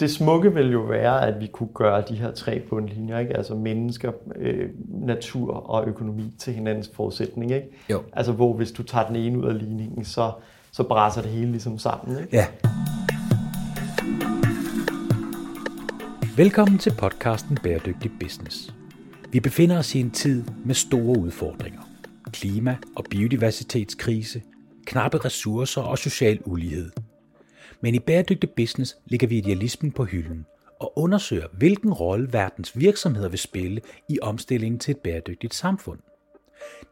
Det smukke vil jo være, at vi kunne gøre de her tre bundlinjer, ikke? altså mennesker, øh, natur og økonomi til hinandens forudsætning. Ikke? Jo. Altså hvor hvis du tager den ene ud af ligningen, så, så brænder det hele ligesom sammen. Ikke? Ja. Velkommen til podcasten Bæredygtig Business. Vi befinder os i en tid med store udfordringer. Klima- og biodiversitetskrise, knappe ressourcer og social ulighed. Men i Bæredygtig Business ligger vi idealismen på hylden og undersøger, hvilken rolle verdens virksomheder vil spille i omstillingen til et bæredygtigt samfund.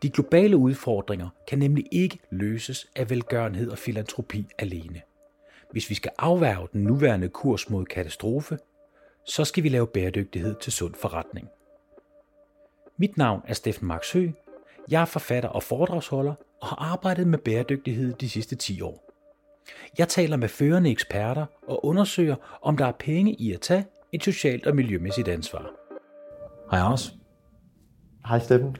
De globale udfordringer kan nemlig ikke løses af velgørenhed og filantropi alene. Hvis vi skal afværge den nuværende kurs mod katastrofe, så skal vi lave bæredygtighed til sund forretning. Mit navn er Steffen Max Jeg er forfatter og foredragsholder og har arbejdet med bæredygtighed de sidste 10 år. Jeg taler med førende eksperter og undersøger, om der er penge i at tage et socialt og miljømæssigt ansvar. Hej Anders. Hej Steffen.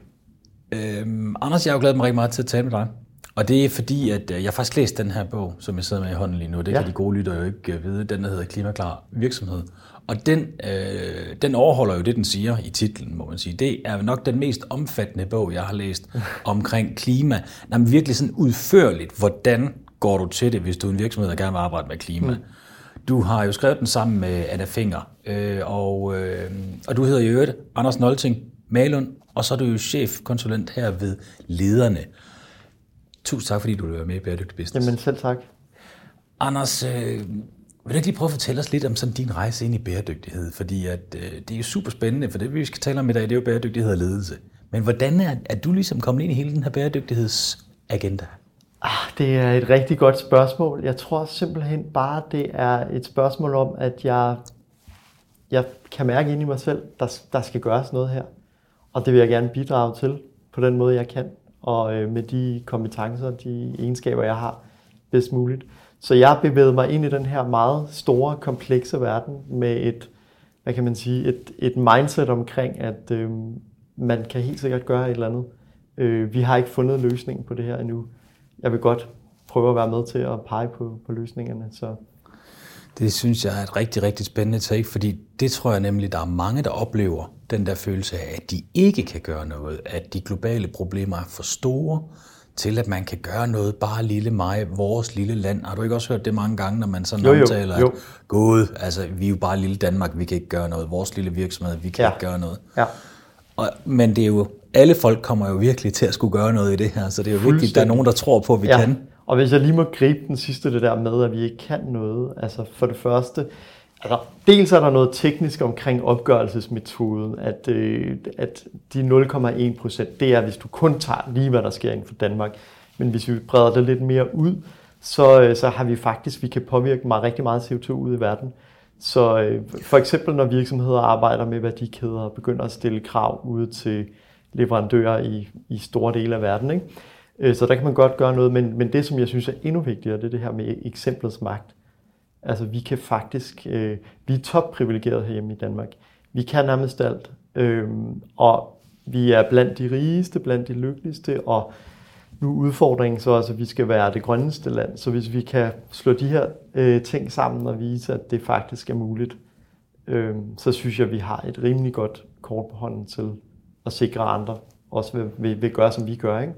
Øhm, Anders, jeg har jo glædet mig rigtig meget til at tale med dig. Og det er fordi, at øh, jeg faktisk læst den her bog, som jeg sidder med i hånden lige nu. Det ja. kan de gode lyttere jo ikke øh, vide. Den der hedder Klimaklar Virksomhed. Og den, øh, den overholder jo det, den siger i titlen, må man sige. Det er nok den mest omfattende bog, jeg har læst omkring klima. Jamen virkelig sådan udførligt, hvordan går du til det, hvis du er en virksomhed, der gerne vil arbejde med klima. Mm. Du har jo skrevet den sammen med Anna Finger, øh, og, øh, og du hedder jo øvrigt Anders Nolting Malund, og så er du jo chefkonsulent her ved Lederne. Tusind tak, fordi du vil være med i Bæredygtig Business. Jamen selv tak. Anders, øh, vil du ikke lige prøve at fortælle os lidt om sådan din rejse ind i bæredygtighed? Fordi at, øh, det er jo super spændende, for det vi skal tale om i dag, det er jo bæredygtighed og ledelse. Men hvordan er, er du ligesom kommet ind i hele den her bæredygtighedsagenda? Ah, det er et rigtig godt spørgsmål. Jeg tror simpelthen bare, det er et spørgsmål om, at jeg, jeg kan mærke ind i mig selv, der, der skal gøres noget her. Og det vil jeg gerne bidrage til på den måde, jeg kan. Og øh, med de kompetencer, de egenskaber, jeg har bedst muligt. Så jeg bevægede mig ind i den her meget store, komplekse verden med et, hvad kan man sige, et, et mindset omkring, at øh, man kan helt sikkert gøre et eller andet. Øh, vi har ikke fundet løsningen på det her endnu. Jeg vil godt prøve at være med til at pege på, på løsningerne. Så. Det synes jeg er et rigtig, rigtig spændende take, fordi det tror jeg nemlig, der er mange, der oplever den der følelse af, at de ikke kan gøre noget, at de globale problemer er for store, til at man kan gøre noget, bare lille mig, vores lille land. Har du ikke også hørt det mange gange, når man sådan jo, jo, omtaler, jo. at gået, altså vi er jo bare lille Danmark, vi kan ikke gøre noget. Vores lille virksomhed, vi kan ja. ikke gøre noget. Ja. Og, men det er jo, alle folk kommer jo virkelig til at skulle gøre noget i det her, så det er jo vigtigt, at der er nogen, der tror på, at vi ja. kan. Og hvis jeg lige må gribe den sidste, det der med, at vi ikke kan noget. Altså for det første, altså, dels er der noget teknisk omkring opgørelsesmetoden, at, øh, at de 0,1 procent, det er, hvis du kun tager lige, hvad der sker inden for Danmark. Men hvis vi breder det lidt mere ud, så, øh, så har vi faktisk, vi kan påvirke meget, rigtig meget CO2 ud i verden. Så øh, for eksempel når virksomheder arbejder med værdikæder og begynder at stille krav ude til leverandører i, i store dele af verden. Ikke? Øh, så der kan man godt gøre noget, men, men det som jeg synes er endnu vigtigere, det er det her med eksemplets magt. Altså vi kan faktisk, øh, vi er topprivilegerede herhjemme i Danmark. Vi kan nærmest alt, øh, og vi er blandt de rigeste, blandt de lykkeligste, og nu er udfordringen så, altså, at vi skal være det grønneste land. Så hvis vi kan slå de her øh, ting sammen og vise, at det faktisk er muligt, øh, så synes jeg, at vi har et rimelig godt kort på hånden til at sikre andre også vil, vil, vil gøre, som vi gør. Ikke?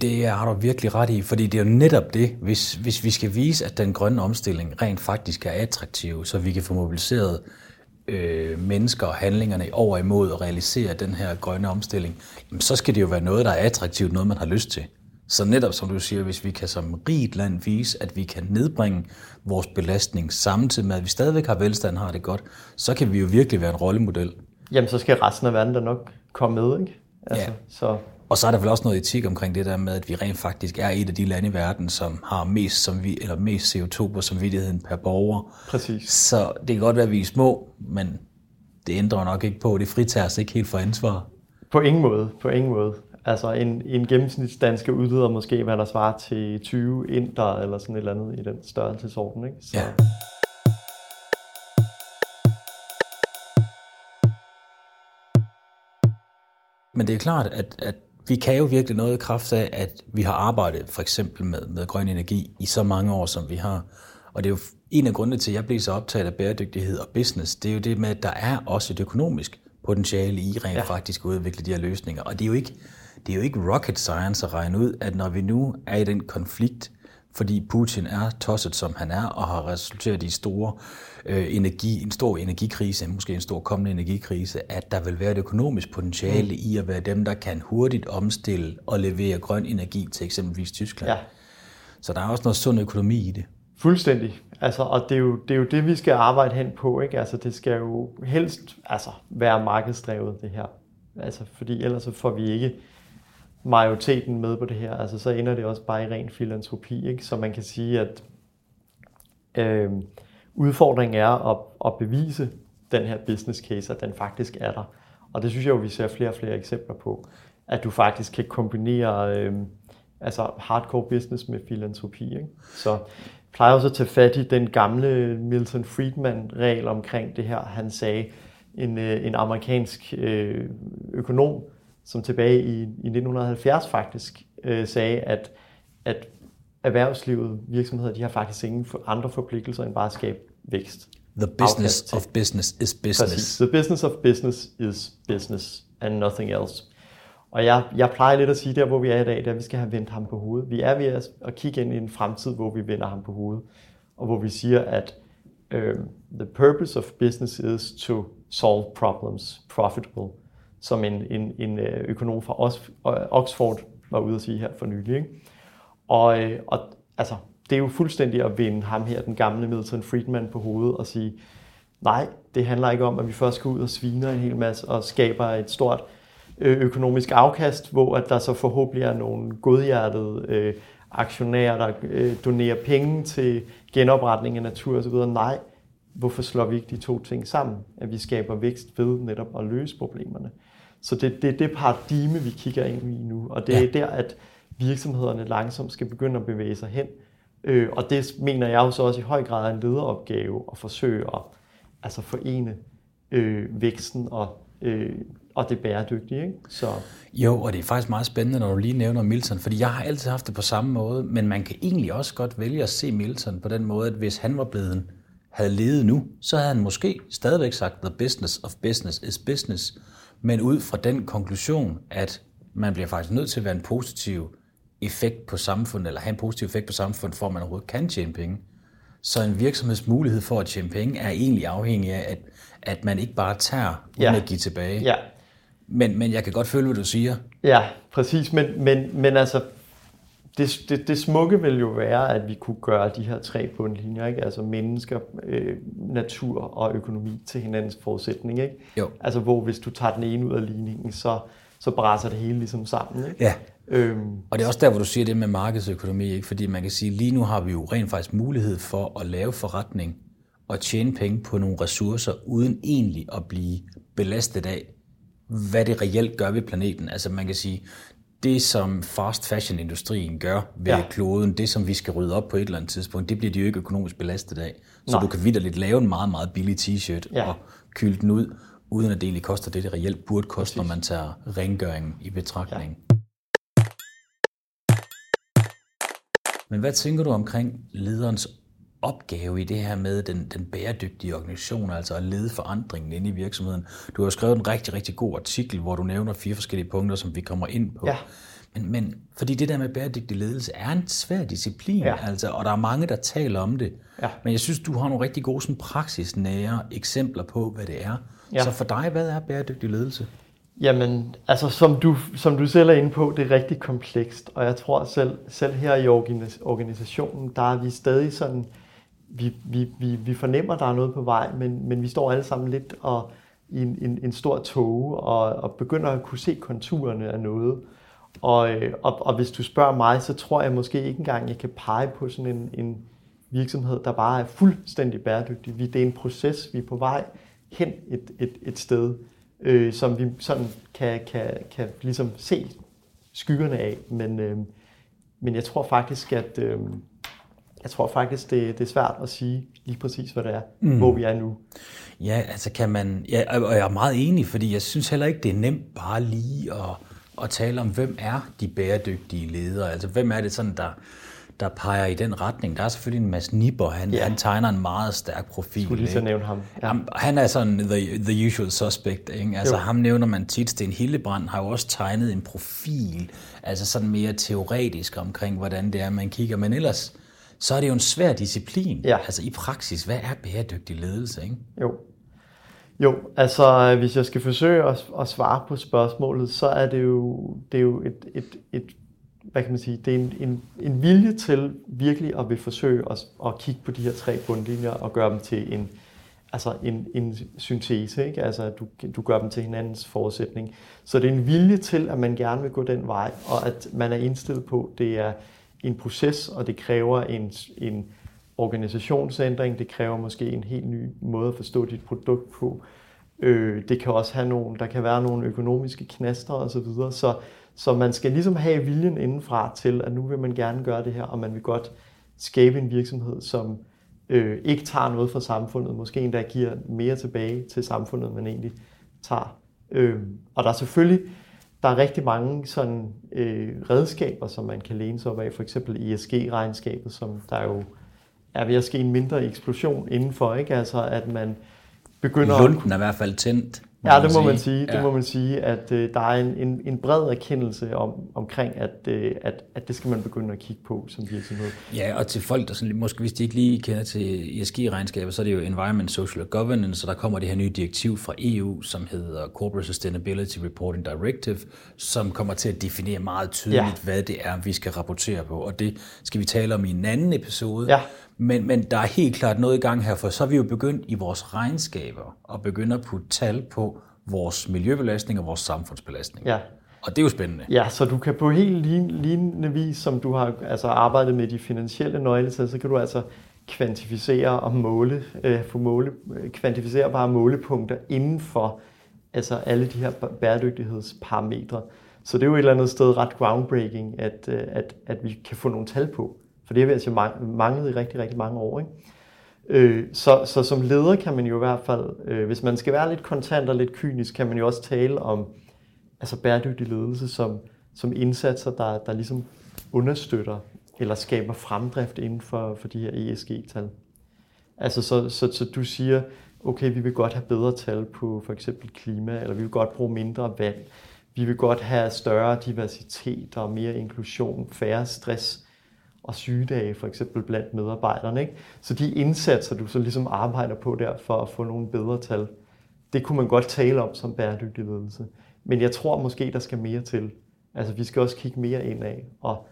Det har du virkelig ret i, fordi det er jo netop det, hvis, hvis vi skal vise, at den grønne omstilling rent faktisk er attraktiv, så vi kan få mobiliseret øh, mennesker og handlingerne over imod at realisere den her grønne omstilling, jamen, så skal det jo være noget, der er attraktivt, noget man har lyst til. Så netop som du siger, hvis vi kan som rigt land vise, at vi kan nedbringe vores belastning samtidig med, at vi stadigvæk har velstand har det godt, så kan vi jo virkelig være en rollemodel. Jamen, så skal resten af verden da nok komme med, ikke? Altså, ja. Så og så er der vel også noget etik omkring det der med, at vi rent faktisk er et af de lande i verden, som har mest, som vi, eller mest CO2 på samvittigheden per borger. Præcis. Så det kan godt være, at vi er små, men det ændrer nok ikke på, det fritager os ikke helt for ansvar. På ingen måde, på ingen måde. Altså en, en gennemsnitsdansker udleder måske, hvad der svarer til 20 inder eller sådan et eller andet i den størrelsesorden. Ikke? Så. Ja. Men det er klart, at, at vi kan jo virkelig noget i kraft af, at vi har arbejdet for eksempel med, med grøn energi i så mange år, som vi har. Og det er jo en af grundene til, at jeg blev så optaget af bæredygtighed og business, det er jo det med, at der er også et økonomisk potentiale i rent ja. faktisk at udvikle de her løsninger. Og det er jo ikke, det er jo ikke rocket science at regne ud, at når vi nu er i den konflikt, fordi Putin er tosset, som han er, og har resulteret i store, øh, energi, en stor energikrise, måske en stor kommende energikrise, at der vil være et økonomisk potentiale mm. i at være dem, der kan hurtigt omstille og levere grøn energi til eksempelvis Tyskland. Ja. Så der er også noget sund økonomi i det. Fuldstændig. Altså, og det er, jo, det er jo det, vi skal arbejde hen på. Ikke? Altså, det skal jo helst altså, være markedsdrevet, det her. Altså, fordi ellers så får vi ikke majoriteten med på det her. Altså, så ender det også bare i ren filantropi. Ikke? Så man kan sige, at øh, udfordringen er at, at bevise den her business case, at den faktisk er der. Og det synes jeg jo, vi ser flere og flere eksempler på. At du faktisk kan kombinere øh, altså hardcore business med filantropi. Ikke? Så plejer også at tage fat i den gamle Milton Friedman-regel omkring det her. Han sagde, en, øh, en amerikansk øh, økonom, som tilbage i, i 1970 faktisk øh, sagde, at, at erhvervslivet, virksomheder, de har faktisk ingen andre forpligtelser end bare at skabe vækst. The business of business is business. Præcis. The business of business is business and nothing else. Og jeg, jeg plejer lidt at sige, der hvor vi er i dag, der vi skal have vendt ham på hovedet. Vi er ved at, at kigge ind i en fremtid, hvor vi vender ham på hovedet. Og hvor vi siger, at um, the purpose of business is to solve problems profitable som en, en, en øh, økonom fra øh, Oxford var ude at sige her for nylig. Ikke? Og, øh, og altså, det er jo fuldstændig at vinde ham her, den gamle Milton Friedman, på hovedet og sige, nej, det handler ikke om, at vi først skal ud og sviner en hel masse og skaber et stort økonomisk afkast, hvor at der så forhåbentlig er nogle godhjertede øh, aktionærer, der øh, donerer penge til genopretning af natur osv. Nej, hvorfor slår vi ikke de to ting sammen? At vi skaber vækst ved netop at løse problemerne. Så det, det er det paradigme, vi kigger ind i nu, og det ja. er der, at virksomhederne langsomt skal begynde at bevæge sig hen. Øh, og det mener jeg jo så også i høj grad er en lederopgave at forsøge at altså forene øh, væksten og, øh, og det bæredygtige. Ikke? Så. Jo, og det er faktisk meget spændende, når du lige nævner Milton, fordi jeg har altid haft det på samme måde, men man kan egentlig også godt vælge at se Milton på den måde, at hvis han var blevet havde levet nu, så havde han måske stadigvæk sagt, the business of business is business, men ud fra den konklusion, at man bliver faktisk nødt til at være en positiv effekt på samfundet, eller have en positiv effekt på samfundet, for at man overhovedet kan tjene penge. Så en virksomheds mulighed for at tjene penge er egentlig afhængig af, at, at man ikke bare tager uden ja. at give tilbage. Ja. Men, men jeg kan godt føle, hvad du siger. Ja, præcis. Men, men, men altså, det, det, det smukke vil jo være, at vi kunne gøre de her tre bundlinjer, ikke? altså mennesker, øh, natur og økonomi til hinandens forudsætning. Ikke? Jo. Altså hvor hvis du tager den ene ud af ligningen, så, så brænder det hele ligesom sammen. Ikke? Ja. Øhm. Og det er også der, hvor du siger det med markedsøkonomi, ikke? fordi man kan sige, lige nu har vi jo rent faktisk mulighed for at lave forretning og tjene penge på nogle ressourcer, uden egentlig at blive belastet af, hvad det reelt gør ved planeten. Altså man kan sige, det, som fast fashion-industrien gør ved ja. kloden, det, som vi skal rydde op på et eller andet tidspunkt, det bliver de jo ikke økonomisk belastet af. Så Nej. du kan vidderligt lave en meget, meget billig t-shirt ja. og kylde den ud, uden at det egentlig koster det, det reelt burde koste, Præcis. når man tager rengøringen i betragtning. Ja. Men hvad tænker du omkring lederens opgave i det her med den, den bæredygtige organisation, altså at lede forandringen inde i virksomheden. Du har skrevet en rigtig, rigtig god artikel, hvor du nævner fire forskellige punkter, som vi kommer ind på. Ja. Men, men fordi det der med bæredygtig ledelse er en svær disciplin, ja. altså, og der er mange, der taler om det. Ja. Men jeg synes, du har nogle rigtig gode sådan, praksisnære eksempler på, hvad det er. Ja. Så for dig, hvad er bæredygtig ledelse? Jamen, altså som du, som du selv er inde på, det er rigtig komplekst, og jeg tror selv, selv her i organisationen, der er vi stadig sådan, vi, vi, vi, vi fornemmer, at der er noget på vej, men, men vi står alle sammen lidt og, i en, en, en stor tog og, og begynder at kunne se konturerne af noget. Og, øh, og, og hvis du spørger mig, så tror jeg måske ikke engang, jeg kan pege på sådan en, en virksomhed, der bare er fuldstændig bæredygtig. Vi, Det er en proces, vi er på vej hen et, et, et sted, øh, som vi sådan kan, kan, kan ligesom se skyggerne af. Men, øh, men jeg tror faktisk, at, øh, jeg tror faktisk, det, det er svært at sige lige præcis, hvad det er, mm. hvor vi er nu. Ja, altså kan man, ja, og jeg er meget enig, fordi jeg synes heller ikke, det er nemt bare lige at, at tale om, hvem er de bæredygtige ledere, altså hvem er det sådan, der, der peger i den retning. Der er selvfølgelig en masse nipper. Han, ja. han tegner en meget stærk profil. Skulle lige så nævne ham. Ja. Han, han er sådan the, the usual suspect. Ikke? Altså, jo. ham nævner man tit. Sten Hillebrand har jo også tegnet en profil, altså sådan mere teoretisk omkring, hvordan det er, man kigger. Men ellers, så er det jo en svær disciplin. Ja. Altså i praksis, hvad er bæredygtig ledelse? Ikke? Jo. Jo, altså hvis jeg skal forsøge at, at svare på spørgsmålet, så er det jo, det er jo et, et, et hvad kan man sige, det er en, en, en vilje til virkelig at vil forsøge at, at kigge på de her tre bundlinjer og gøre dem til en, altså en, en syntese, ikke? Altså, du, du gør dem til hinandens forudsætning. Så det er en vilje til, at man gerne vil gå den vej, og at man er indstillet på, det er en proces, og det kræver en, en organisationsændring, det kræver måske en helt ny måde at forstå dit produkt på. Øh, det kan også have nogle, der kan være nogle økonomiske knaster osv., så, videre. så så man skal ligesom have viljen indenfra til, at nu vil man gerne gøre det her, og man vil godt skabe en virksomhed, som øh, ikke tager noget fra samfundet, måske endda giver mere tilbage til samfundet, man egentlig tager. Øh, og der er selvfølgelig der er rigtig mange sådan, øh, redskaber, som man kan læne sig op af, for eksempel ESG-regnskabet, som der jo er ved at ske en mindre eksplosion indenfor, ikke? Altså at man begynder... Lunden er i hvert fald tændt. Ja, det må man sige. Det ja. må man sige, at øh, der er en, en, en bred erkendelse om, omkring, at, øh, at, at det skal man begynde at kigge på som virksomhed. Ja, og til folk, der sådan, måske hvis de ikke lige kender til ESG-regnskaber, så er det jo Environment, Social and Governance, så der kommer det her nye direktiv fra EU, som hedder Corporate Sustainability Reporting Directive, som kommer til at definere meget tydeligt, ja. hvad det er, vi skal rapportere på. Og det skal vi tale om i en anden episode. Ja. Men, men der er helt klart noget i gang her, for så er vi jo begyndt i vores regnskaber at begynde at putte tal på vores miljøbelastning og vores samfundsbelastning. Ja. Og det er jo spændende. Ja, så du kan på helt lignende vis, som du har altså arbejdet med de finansielle nøgletal, så kan du altså kvantificere og måle, øh, få måle, kvantificerbare målepunkter inden for altså alle de her bæredygtighedsparametre. Så det er jo et eller andet sted ret groundbreaking, at, øh, at, at vi kan få nogle tal på. For det har vi altså manglet i rigtig, rigtig mange år. Ikke? Øh, så, så som leder kan man jo i hvert fald, øh, hvis man skal være lidt kontant og lidt kynisk, kan man jo også tale om altså bæredygtig ledelse som, som indsatser, der, der ligesom understøtter eller skaber fremdrift inden for, for de her ESG-tal. Altså så, så, så du siger, okay, vi vil godt have bedre tal på for eksempel klima, eller vi vil godt bruge mindre vand, vi vil godt have større diversitet og mere inklusion, færre stress, og sygedage for eksempel blandt medarbejderne. Ikke? Så de indsatser, du så ligesom arbejder på der for at få nogle bedre tal, det kunne man godt tale om som bæredygtig ledelse. Men jeg tror måske, der skal mere til. Altså vi skal også kigge mere ind af og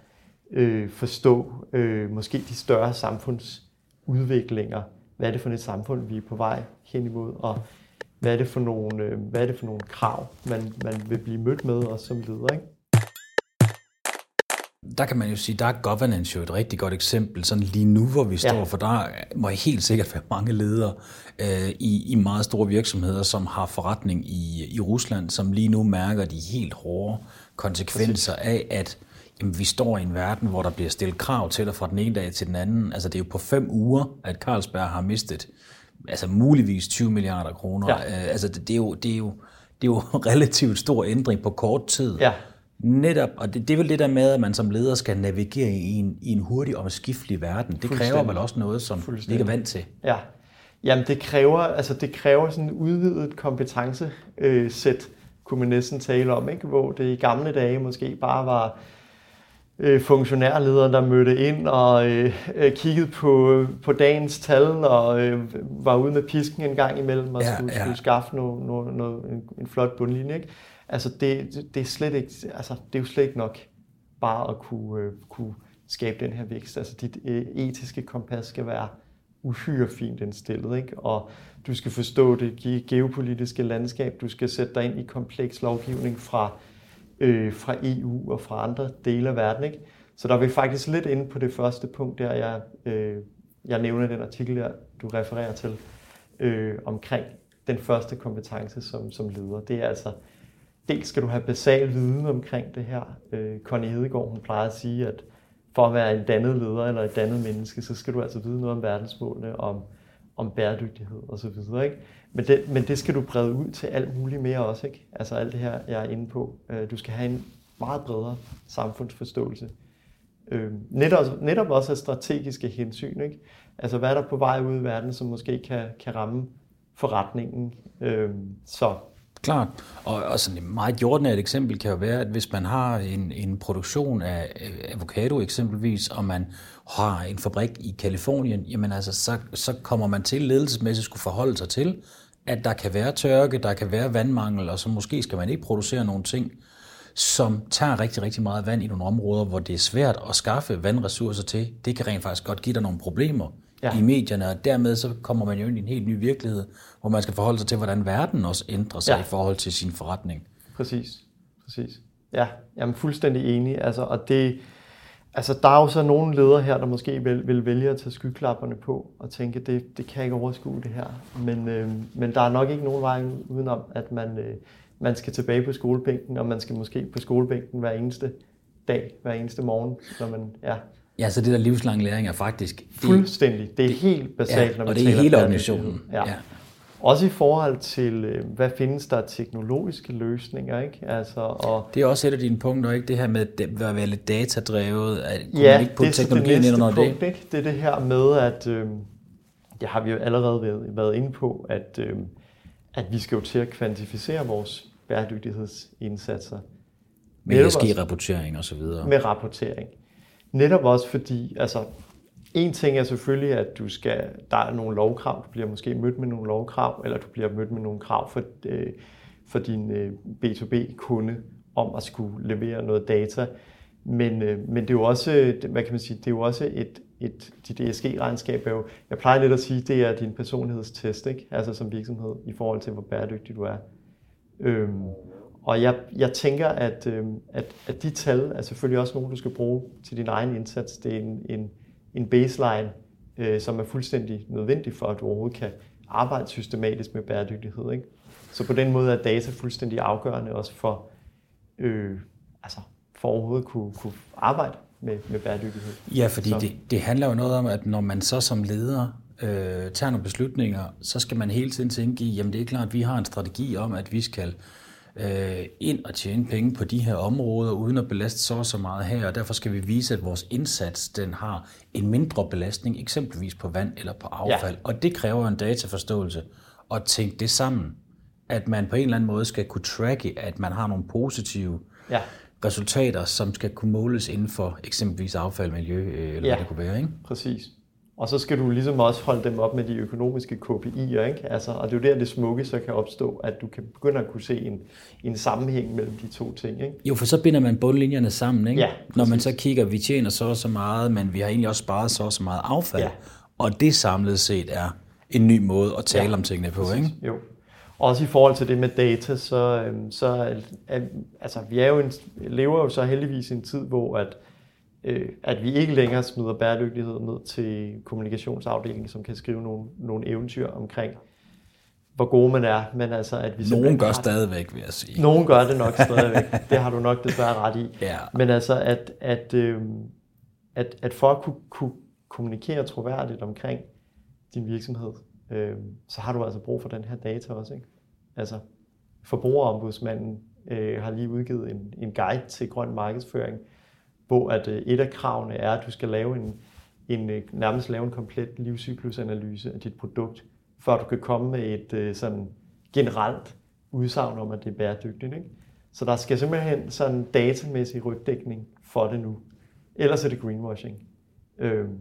øh, forstå øh, måske de større samfundsudviklinger. Hvad er det for et samfund, vi er på vej hen imod, og hvad er det for nogle, øh, hvad er det for nogle krav, man, man vil blive mødt med også som leder. Ikke? Der kan man jo sige, der er governance jo et rigtig godt eksempel, sådan lige nu, hvor vi står, ja. for der må helt sikkert være mange ledere øh, i, i meget store virksomheder, som har forretning i, i Rusland, som lige nu mærker de helt hårde konsekvenser af, at jamen, vi står i en verden, hvor der bliver stillet krav til dig fra den ene dag til den anden. Altså det er jo på fem uger, at Carlsberg har mistet altså muligvis 20 milliarder kroner. Ja. Øh, altså det, det, er jo, det, er jo, det er jo relativt stor ændring på kort tid. Ja. Netop, og det, det er vel det der med, at man som leder skal navigere i en, i en hurtig og skiftelig verden. Det kræver vel også noget, som vi ikke er vant til. Ja, Jamen det kræver, altså det kræver sådan en udvidet kompetencesæt, kunne man næsten tale om, ikke? hvor det i gamle dage måske bare var øh, funktionærlederen, der mødte ind og øh, øh, kiggede på, på dagens tal og øh, var ude med pisken en gang imellem og ja, skulle, ja. skulle skaffe noget, noget, noget, en, en flot bundlinje. Ikke? Altså det, det, er slet ikke, altså det er jo slet ikke nok bare at kunne, øh, kunne skabe den her vækst. Altså dit øh, etiske kompas skal være uhyre fint indstillet, ikke? og du skal forstå det geopolitiske landskab, du skal sætte dig ind i kompleks lovgivning fra, øh, fra EU og fra andre dele af verden. Ikke? Så der er vi faktisk lidt inde på det første punkt, der jeg, øh, jeg nævner den artikel, der du refererer til, øh, omkring den første kompetence som, som leder. Det er altså dels skal du have basal viden omkring det her. Øh, Connie Hedegaard, hun plejer at sige, at for at være en dannet leder eller et dannet menneske, så skal du altså vide noget om verdensmålene, om, om bæredygtighed osv. Ikke? Men, det, men det skal du brede ud til alt muligt mere også. Ikke? Altså alt det her, jeg er inde på. Øh, du skal have en meget bredere samfundsforståelse. Øh, netop, netop også af strategiske hensyn. Ikke? Altså hvad er der på vej ud i verden, som måske kan, kan ramme forretningen. Øh, så Klart. Og, og sådan et meget jordnært eksempel kan jo være, at hvis man har en, en produktion af avocado eksempelvis, og man har en fabrik i Kalifornien, jamen altså, så, så kommer man til ledelsesmæssigt skulle forholde sig til, at der kan være tørke, der kan være vandmangel, og så måske skal man ikke producere nogle ting, som tager rigtig, rigtig meget vand i nogle områder, hvor det er svært at skaffe vandressourcer til. Det kan rent faktisk godt give dig nogle problemer ja. i medierne, og dermed så kommer man jo ind i en helt ny virkelighed, hvor man skal forholde sig til, hvordan verden også ændrer sig ja. i forhold til sin forretning. Præcis, præcis. Ja, jeg er fuldstændig enig. Altså, og det, altså, der er jo så nogle ledere her, der måske vil, vil vælge at tage skyklapperne på og tænke, det, det kan ikke overskue det her. Men, øh, men der er nok ikke nogen vej udenom, at man, øh, man skal tilbage på skolebænken, og man skal måske på skolebænken hver eneste dag, hver eneste morgen, når man, ja, Ja, så det der livslang læring er faktisk... Det, Fuldstændig. Det er helt basalt, ja, når vi og det er hele organisationen. Ja. ja. Også i forhold til, øh, hvad findes der teknologiske løsninger, ikke? Altså, og det er også et af dine punkter, ikke? Det her med at være lidt datadrevet. At, ja, man ikke putte det teknologien det ind under punkt, det? Ikke? Det er det her med, at øh, det har vi jo allerede været, været inde på, at, øh, at vi skal jo til at kvantificere vores bæredygtighedsindsatser. Med ESG-rapportering og så videre. Med rapportering. Netop også fordi, altså, en ting er selvfølgelig, at du skal, der er nogle lovkrav, du bliver måske mødt med nogle lovkrav, eller du bliver mødt med nogle krav for, øh, for din øh, B2B-kunde om at skulle levere noget data. Men, øh, men det er jo også, hvad kan man sige, det er jo også et, et dit ESG-regnskab er jo, jeg plejer lidt at sige, det er din personlighedstest, ikke? altså som virksomhed, i forhold til, hvor bæredygtig du er. Øhm, og jeg, jeg tænker, at, øh, at, at de tal er selvfølgelig også nogle, du skal bruge til din egen indsats. Det er en, en, en baseline, øh, som er fuldstændig nødvendig for, at du overhovedet kan arbejde systematisk med bæredygtighed. Ikke? Så på den måde er data fuldstændig afgørende også for, øh, altså for overhovedet at kunne, kunne arbejde med, med bæredygtighed. Ja, fordi det, det handler jo noget om, at når man så som leder øh, tager nogle beslutninger, så skal man hele tiden tænke i, jamen det er klart, at vi har en strategi om, at vi skal øh, ind og tjene penge på de her områder, uden at belaste så så meget her, og derfor skal vi vise, at vores indsats den har en mindre belastning, eksempelvis på vand eller på affald. Ja. Og det kræver en dataforståelse at tænke det sammen. At man på en eller anden måde skal kunne tracke, at man har nogle positive ja. resultater, som skal kunne måles inden for eksempelvis affald, miljø øh, eller ja. hvad det kunne være. Ikke? Præcis. Og så skal du ligesom også holde dem op med de økonomiske KPI'er, ikke? Altså, og det er jo der, det smukke så kan opstå, at du kan begynde at kunne se en, en sammenhæng mellem de to ting, ikke? Jo, for så binder man bundlinjerne sammen, ikke? Ja, Når man så kigger, vi tjener så og så meget, men vi har egentlig også sparet så og så meget affald. Ja. Og det samlet set er en ny måde at tale ja, om tingene på, præcis. ikke? Jo. Også i forhold til det med data, så, øhm, så altså, vi er jo en, lever jo så heldigvis i en tid, hvor at øh, at vi ikke længere smider bæredygtighed ned til kommunikationsafdelingen, som kan skrive nogle, nogle eventyr omkring, hvor gode man er, men altså at vi Nogen gør stadigvæk, vil jeg sige. Nogen gør det nok stadigvæk. det har du nok desværre ret i. Ja. Men altså at, at, øh, at, at for at kunne, kunne kommunikere troværdigt omkring din virksomhed, øh, så har du altså brug for den her data også. Ikke? Altså forbrugerombudsmanden øh, har lige udgivet en, en guide til grøn markedsføring, hvor at øh, et af kravene er, at du skal lave en, en øh, nærmest lave en komplet livscyklusanalyse af dit produkt, før du kan komme med et øh, sådan generelt udsagn om, at det er bæredygtigt. Ikke? Så der skal simpelthen sådan datamæssig rygdækning for det nu. Ellers er det greenwashing. Øhm,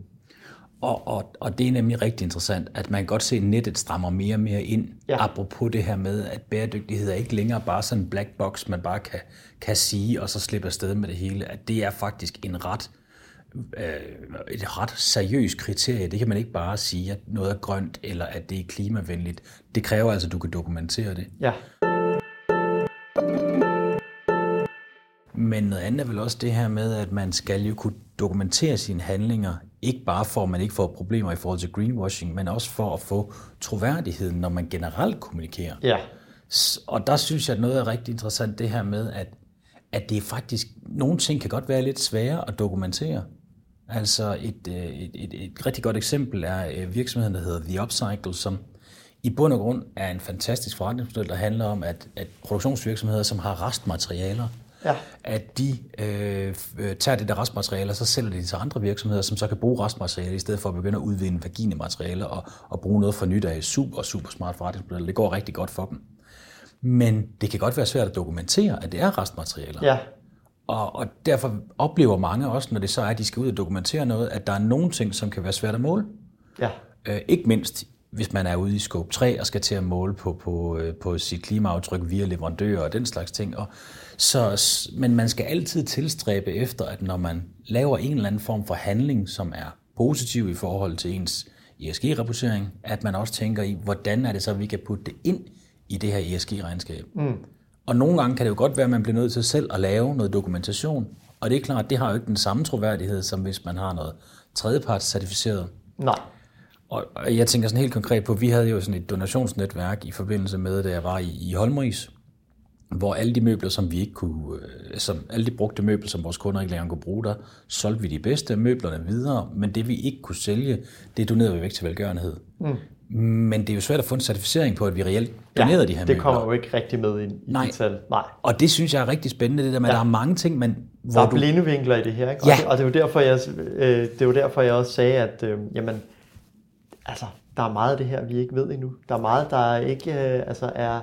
og, og, og det er nemlig rigtig interessant, at man kan godt se, at nettet strammer mere og mere ind, ja. apropos det her med, at bæredygtighed er ikke længere bare sådan en black box, man bare kan, kan sige, og så slippe afsted med det hele. At det er faktisk en ret, øh, et ret seriøst kriterie. Det kan man ikke bare sige, at noget er grønt, eller at det er klimavenligt. Det kræver altså, at du kan dokumentere det. Ja. Men noget andet er vel også det her med, at man skal jo kunne dokumentere sine handlinger, ikke bare for, at man ikke får problemer i forhold til greenwashing, men også for at få troværdigheden, når man generelt kommunikerer. Ja. Og der synes jeg, at noget er rigtig interessant, det her med, at, at det er faktisk, nogle ting kan godt være lidt svære at dokumentere. Altså et, øh, et, et, et rigtig godt eksempel er øh, virksomheden, der hedder The Upcycle, som i bund og grund er en fantastisk forretningsmodel, der handler om, at, at produktionsvirksomheder, som har restmaterialer, ja. at de øh, tager det der restmateriale, og så sælger de det til andre virksomheder, som så kan bruge restmateriale, i stedet for at begynde at udvinde vagine materiale og, og bruge noget for nyt af super, super smart forretningsmodel. Det går rigtig godt for dem. Men det kan godt være svært at dokumentere, at det er restmaterialer. Ja. Og, og derfor oplever mange også, når det så er, at de skal ud og dokumentere noget, at der er nogle ting, som kan være svært at måle. Ja. Øh, ikke mindst hvis man er ude i scope 3 og skal til at måle på, på, øh, på sit klimaaftryk via leverandører og den slags ting. Og så, men man skal altid tilstræbe efter, at når man laver en eller anden form for handling, som er positiv i forhold til ens ESG-rapportering, at man også tænker i, hvordan er det så, at vi kan putte det ind i det her ESG-regnskab. Mm. Og nogle gange kan det jo godt være, at man bliver nødt til selv at lave noget dokumentation. Og det er klart, at det har jo ikke den samme troværdighed, som hvis man har noget tredjeparts certificeret. Nej. Og jeg tænker sådan helt konkret på, vi havde jo sådan et donationsnetværk i forbindelse med, da jeg var i, i Holmris, hvor alle de møbler, som vi ikke kunne, øh, som alle de brugte møbler, som vores kunder ikke længere kunne bruge der, solgte vi de bedste møblerne videre, men det vi ikke kunne sælge, det donerede vi væk til velgørenhed. Mm. Men det er jo svært at få en certificering på, at vi reelt donerede ja, de her det møbler. det kommer jo ikke rigtig med ind i Nej. de tal. Nej. Og det synes jeg er rigtig spændende, det der med, ja. at der er mange ting, men hvor Der er du... blinde vinkler i det her, ikke? Ja. Og, det, og det, er jo derfor, jeg, øh, det er jo derfor, jeg også sagde, at øh, jamen, altså, der er meget af det her, vi ikke ved endnu. Der er meget, der ikke øh, altså er,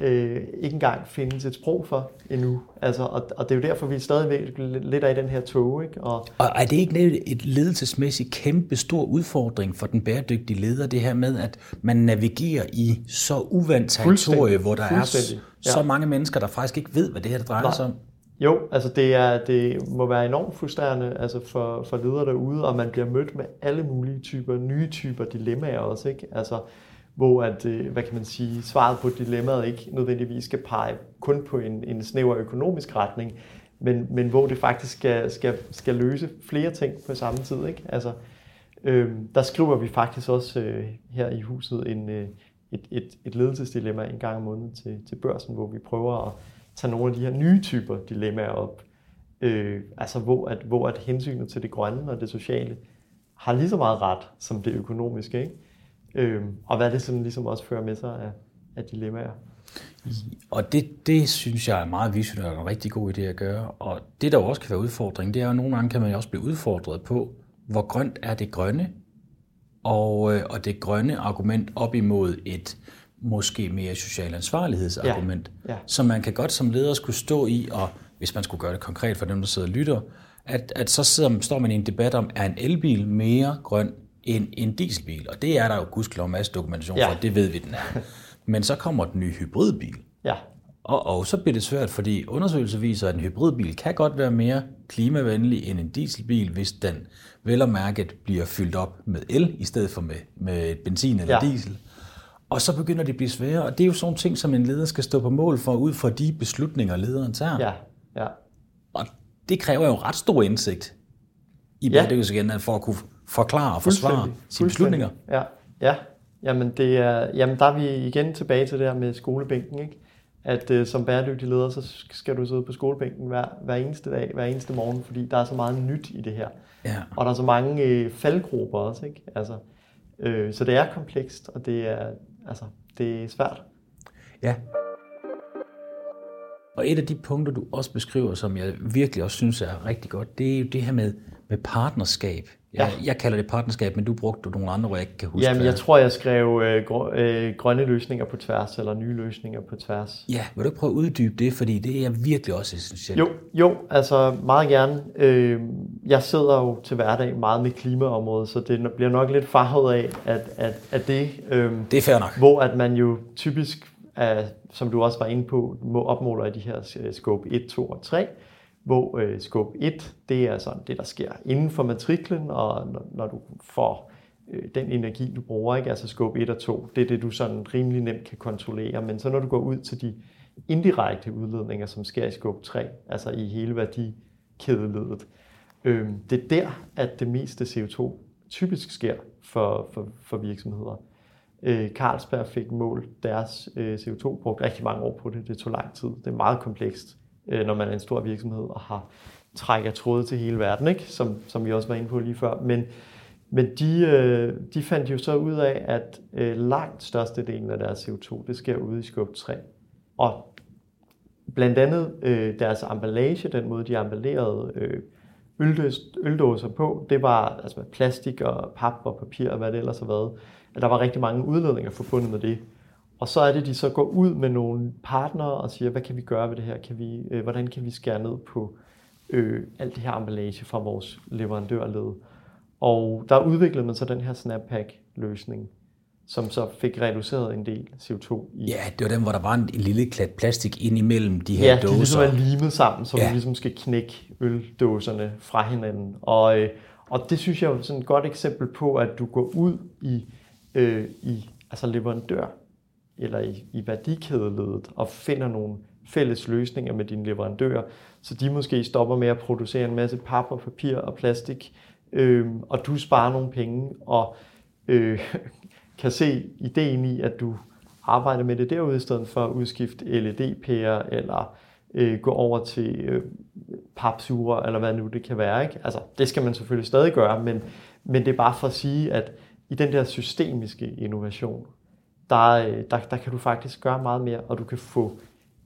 øh, ikke engang findes et sprog for endnu. Altså, og, og det er jo derfor, vi er stadigvæk lidt af i den her tog. Ikke? Og, og er det ikke et ledelsesmæssigt kæmpe stor udfordring for den bæredygtige leder, det her med, at man navigerer i så uvandt territorie, hvor der er så, ja. så mange mennesker, der faktisk ikke ved, hvad det her drejer Nej. sig om? Jo, altså det, er, det må være enormt frustrerende altså for, for ledere derude, og man bliver mødt med alle mulige typer, nye typer dilemmaer også, ikke? Altså, hvor at, øh, hvad kan man sige, svaret på dilemmaet ikke nødvendigvis skal pege kun på en, en snæver økonomisk retning, men, men hvor det faktisk skal, skal, skal løse flere ting på samme tid. Ikke? Altså, øh, der skriver vi faktisk også øh, her i huset en, øh, et, et, et ledelsesdilemma en gang om måneden til, til børsen, hvor vi prøver at tage nogle af de her nye typer dilemmaer op. Øh, altså hvor at, hvor at hensynet til det grønne og det sociale har lige så meget ret som det økonomiske. Ikke? Øh, og hvad det sådan ligesom også fører med sig af, af dilemmaer. Og det, det synes jeg er meget visionært og en rigtig god idé at gøre. Og det, der også kan være udfordring, det er jo, at nogle gange kan man jo også blive udfordret på, hvor grønt er det grønne, og, øh, og det grønne argument op imod et måske mere social ansvarlighedsargument. Ja. Ja. Så man kan godt som leder skulle stå i, og hvis man skulle gøre det konkret for dem, der sidder og lytter, at, at så sidder, står man i en debat om, er en elbil mere grøn end en dieselbil? Og det er der jo gudskelov masse dokumentation ja. for, det ved vi, den er. Men så kommer den nye hybridbil. Ja. Og, og så bliver det svært, fordi undersøgelser viser, at en hybridbil kan godt være mere klimavenlig end en dieselbil, hvis den vel og mærket bliver fyldt op med el, i stedet for med, med benzin eller ja. diesel. Og så begynder det at blive sværere, og det er jo sådan ting, som en leder skal stå på mål for, ud fra de beslutninger, lederen tager. Ja, ja. Og det kræver jo ret stor indsigt i ja. bæredygtighedsagenda for at kunne forklare og forsvare sine beslutninger. Ja, ja. Jamen, det er, jamen, der er vi igen tilbage til det her med skolebænken, ikke? At uh, som bæredygtig leder, så skal du sidde på skolebænken hver, hver eneste dag, hver eneste morgen, fordi der er så meget nyt i det her. Ja. Og der er så mange uh, faldgrupper også, ikke? Altså, uh, så det er komplekst, og det er, altså, det er svært. Ja. Og et af de punkter, du også beskriver, som jeg virkelig også synes er rigtig godt, det er jo det her med, med partnerskab. Jeg, ja. jeg kalder det partnerskab, men du brugte nogle andre, hvor jeg ikke kan huske. Jamen, jeg tror, jeg skrev øh, grø, øh, grønne løsninger på tværs, eller nye løsninger på tværs. Ja, vil du ikke prøve at uddybe det, fordi det er virkelig også essentielt. Jo, jo altså meget gerne. Øh, jeg sidder jo til hverdag meget med klimaområdet, så det bliver nok lidt farvet af, at, at, at det... Øh, det er fair nok. Hvor at man jo typisk, er, som du også var inde på, må opmåler i de her øh, scope 1, 2 og 3, hvor øh, scope 1, det er sådan det, der sker inden for matriklen, og når, når du får øh, den energi, du bruger, ikke? altså scope 1 og 2, det er det, du sådan rimelig nemt kan kontrollere. Men så når du går ud til de indirekte udledninger, som sker i scope 3, altså i hele værdikædeledet, øh, det er der, at det meste CO2 typisk sker for, for, for virksomheder. Øh, Carlsberg fik målt deres øh, CO2, brugte rigtig mange år på det, det tog lang tid, det er meget komplekst øh, når man er en stor virksomhed og har trækker tråde til hele verden, ikke? Som, som vi også var inde på lige før. Men, men de, øh, de fandt jo så ud af, at øh, langt størstedelen af deres CO2, det sker ude i skub 3. Og blandt andet øh, deres emballage, den måde de emballerede øh, øldås, øldåser på, det var altså med plastik og pap og papir og hvad det ellers har været. At der var rigtig mange udledninger forbundet med det. Og så er det, de så går ud med nogle partnere og siger, hvad kan vi gøre ved det her? Kan vi, øh, hvordan kan vi skære ned på øh, alt det her emballage fra vores leverandørled? Og der udviklede man så den her Snappack-løsning, som så fik reduceret en del CO2 i. Ja, det var den, hvor der var en, en lille klat plastik ind imellem de her ja, dåser. Ja, de ligesom er limet sammen, så ja. man ligesom skal knække øldåserne fra hinanden. Og, øh, og det synes jeg er sådan et godt eksempel på, at du går ud i, øh, i altså leverandør eller i, i værdikædeledet og finder nogle fælles løsninger med dine leverandører, så de måske stopper med at producere en masse pap og papir og plastik, øh, og du sparer nogle penge og øh, kan se ideen i, at du arbejder med det derude, i stedet for at udskifte LED-pærer eller øh, gå over til øh, papsuger, eller hvad nu det kan være. Ikke? Altså, det skal man selvfølgelig stadig gøre, men, men det er bare for at sige, at i den der systemiske innovation, der, øh, der, der kan du faktisk gøre meget mere, og du kan få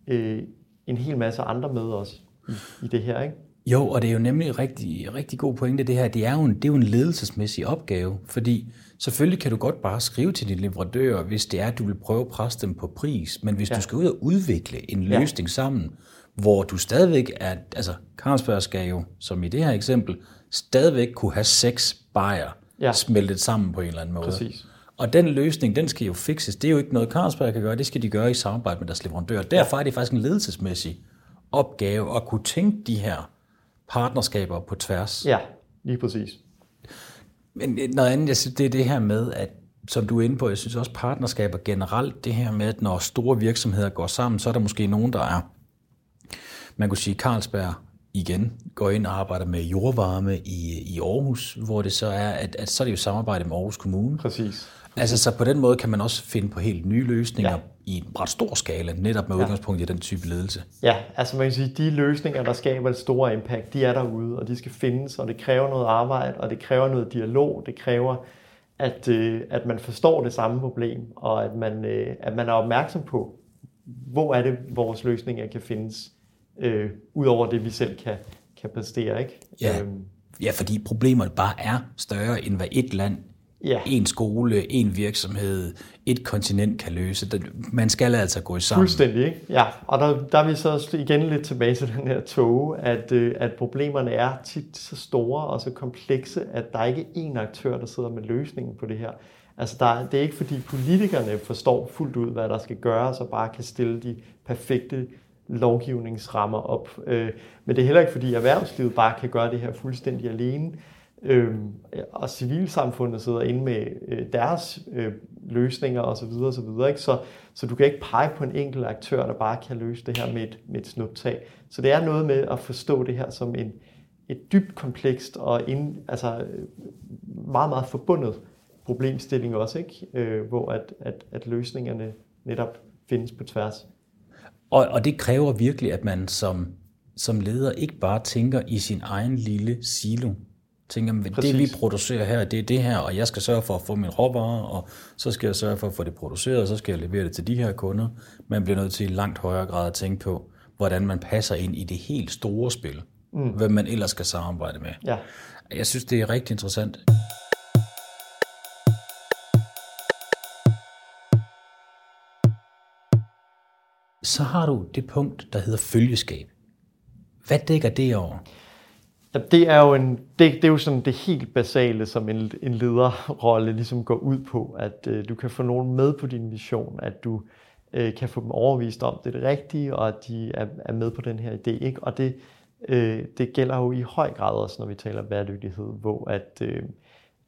øh, en hel masse andre med også i, i det her. Ikke? Jo, og det er jo nemlig rigtig, rigtig god pointe det her. Det er, jo en, det er jo en ledelsesmæssig opgave, fordi selvfølgelig kan du godt bare skrive til dine leverandører, hvis det er, at du vil prøve at presse dem på pris, men hvis ja. du skal ud og udvikle en løsning ja. sammen, hvor du stadigvæk er, altså Carlsberg skal jo, som i det her eksempel, stadigvæk kunne have seks bajer ja. smeltet sammen på en eller anden måde. Præcis. Og den løsning, den skal jo fixes. Det er jo ikke noget, Carlsberg kan gøre, det skal de gøre i samarbejde med deres leverandør. Derfor er det faktisk en ledelsesmæssig opgave at kunne tænke de her partnerskaber på tværs. Ja, lige præcis. Men noget andet, jeg synes, det er det her med, at som du er inde på, jeg synes også partnerskaber generelt, det her med, at når store virksomheder går sammen, så er der måske nogen, der er, man kunne sige Carlsberg igen, går ind og arbejder med jordvarme i, i Aarhus, hvor det så er, at, at så er det jo samarbejde med Aarhus Kommune. Præcis. Altså, så på den måde kan man også finde på helt nye løsninger ja. i en ret stor skala, netop med ja. udgangspunkt i den type ledelse. Ja, altså man kan sige, de løsninger, der skaber et stort impact, de er derude, og de skal findes, og det kræver noget arbejde, og det kræver noget dialog, det kræver, at, øh, at man forstår det samme problem, og at man, øh, at man er opmærksom på, hvor er det, vores løsninger kan findes, øh, ud over det, vi selv kan, kan præstere. Ikke? Ja. Øhm. ja, fordi problemerne bare er større, end hvad et land ja. en skole, en virksomhed, et kontinent kan løse. Man skal altså gå sammen. Fuldstændig, ikke? Ja, og der, der er vi så igen lidt tilbage til den her tog, at, øh, at problemerne er tit så store og så komplekse, at der er ikke én aktør, der sidder med løsningen på det her. Altså, der, det er ikke fordi politikerne forstår fuldt ud, hvad der skal gøres, og bare kan stille de perfekte lovgivningsrammer op. Øh, men det er heller ikke fordi erhvervslivet bare kan gøre det her fuldstændig alene. Øh, og civilsamfundet sidder inde med øh, deres øh, løsninger osv. Så, videre, Ikke? Så, så du kan ikke pege på en enkelt aktør, der bare kan løse det her med et, med et snuptag. Så det er noget med at forstå det her som en, et dybt komplekst og ind, altså, øh, meget, meget forbundet problemstilling også, ikke? Øh, hvor at, at, at løsningerne netop findes på tværs. Og, og det kræver virkelig, at man som, som leder ikke bare tænker i sin egen lille silo, tænker, at det vi producerer her, det er det her, og jeg skal sørge for at få min råvarer, og så skal jeg sørge for at få det produceret, og så skal jeg levere det til de her kunder. Man bliver nødt til i langt højere grad at tænke på, hvordan man passer ind i det helt store spil, mm. hvad man ellers skal samarbejde med. Ja. Jeg synes, det er rigtig interessant. Så har du det punkt, der hedder følgeskab. Hvad dækker det over? Det er jo en, det, det er jo sådan det helt basale, som en, en lederrolle ligesom går ud på, at øh, du kan få nogen med på din vision, at du øh, kan få dem overvist om det, er det rigtige, og at de er, er med på den her idé. Ikke? Og det, øh, det gælder jo i høj grad også, når vi taler bæredygtighed, hvor at, øh,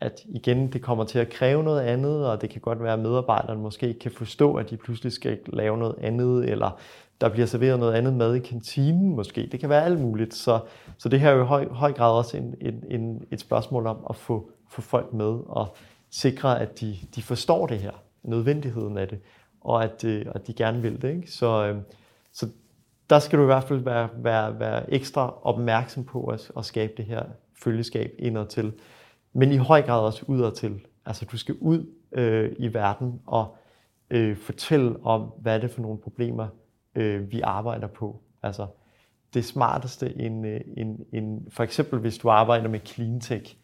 at igen, det kommer til at kræve noget andet, og det kan godt være, at medarbejderne måske ikke kan forstå, at de pludselig skal lave noget andet, eller der bliver serveret noget andet mad i kantinen måske. Det kan være alt muligt. Så, så det her er jo i høj, høj grad også en, en, en, et spørgsmål om at få, få folk med og sikre, at de, de forstår det her, nødvendigheden af det, og at, øh, at de gerne vil det. Ikke? Så, øh, så der skal du i hvert fald være, være, være ekstra opmærksom på at, at skabe det her følgeskab indad til, men i høj grad også udad til. Altså du skal ud øh, i verden og øh, fortælle om, hvad er det for nogle problemer, øh, vi arbejder på. Altså, det smarteste, en, øh, en, en, for eksempel hvis du arbejder med clean tech,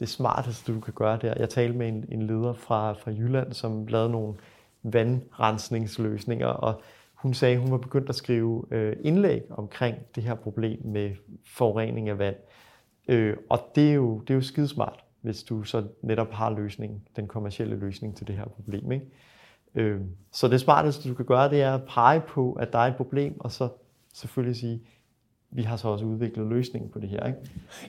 det smarteste, du kan gøre der. Jeg talte med en, en leder fra, fra Jylland, som lavede nogle vandrensningsløsninger, og hun sagde, at hun var begyndt at skrive øh, indlæg omkring det her problem med forurening af vand. Øh, og det er, jo, det er jo skidesmart, hvis du så netop har løsningen, den kommercielle løsning til det her problem. Ikke? Øh, så det smarteste, du kan gøre, det er at pege på, at der er et problem, og så selvfølgelig sige, vi har så også udviklet løsningen på det her. Ikke?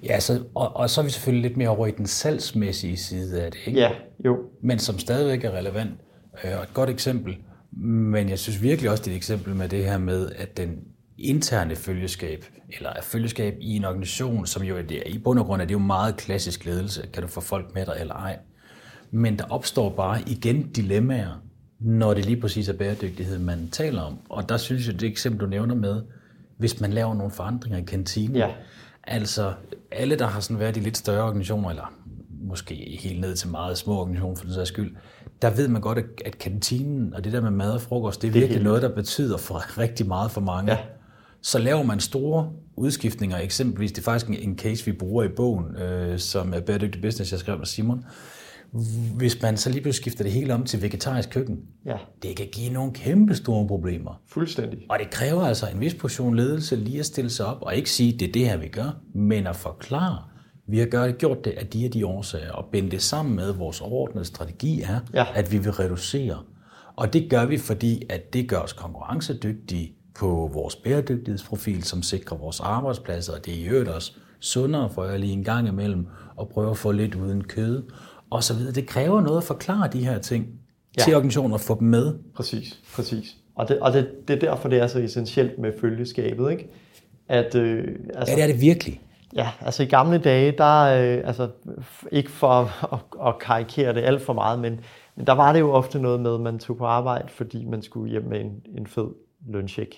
Ja, så, og, og så er vi selvfølgelig lidt mere over i den salgsmæssige side af det, ikke? Ja, jo. Men som stadigvæk er relevant. Øh, og et godt eksempel, men jeg synes virkelig også, det er et eksempel med det her med, at den interne følgeskab, eller følgeskab i en organisation, som jo er det, i bund og grund er det jo meget klassisk ledelse, kan du få folk med dig eller ej. Men der opstår bare igen dilemmaer, når det lige præcis er bæredygtighed, man taler om. Og der synes jeg, det eksempel, du nævner med, hvis man laver nogle forandringer i kantinen. Ja. Altså, alle, der har sådan været i lidt større organisationer, eller måske helt ned til meget små organisationer for den sags skyld, der ved man godt, at kantinen og det der med mad og frokost, det er, det er virkelig helt... noget, der betyder for rigtig meget for mange. Ja. Så laver man store udskiftninger, eksempelvis, det er faktisk en case, vi bruger i bogen, øh, som er Bæredygtig Business, jeg skrev med Simon, hvis man så lige pludselig skifter det hele om til vegetarisk køkken, ja. det kan give nogle kæmpe store problemer. Fuldstændig. Og det kræver altså en vis portion ledelse lige at stille sig op og ikke sige, det er det her, vi gør, men at forklare, vi har gjort det af de og de årsager, og binde det sammen med, at vores overordnede strategi er, ja. at vi vil reducere. Og det gør vi, fordi at det gør os konkurrencedygtige på vores bæredygtighedsprofil, som sikrer vores arbejdspladser, og det er i øvrigt også sundere for jer lige en gang imellem at prøve at få lidt uden kød og så videre. Det kræver noget at forklare de her ting ja. til organisationer og få dem med. Præcis, præcis. Og, det, og det, det er derfor, det er så essentielt med følgeskabet, ikke? At, øh, altså, ja, det er det virkelig. Ja, altså i gamle dage, der, øh, altså ikke for at, at karikere det alt for meget, men, men der var det jo ofte noget med, at man tog på arbejde, fordi man skulle hjem med en, en fed løncheck.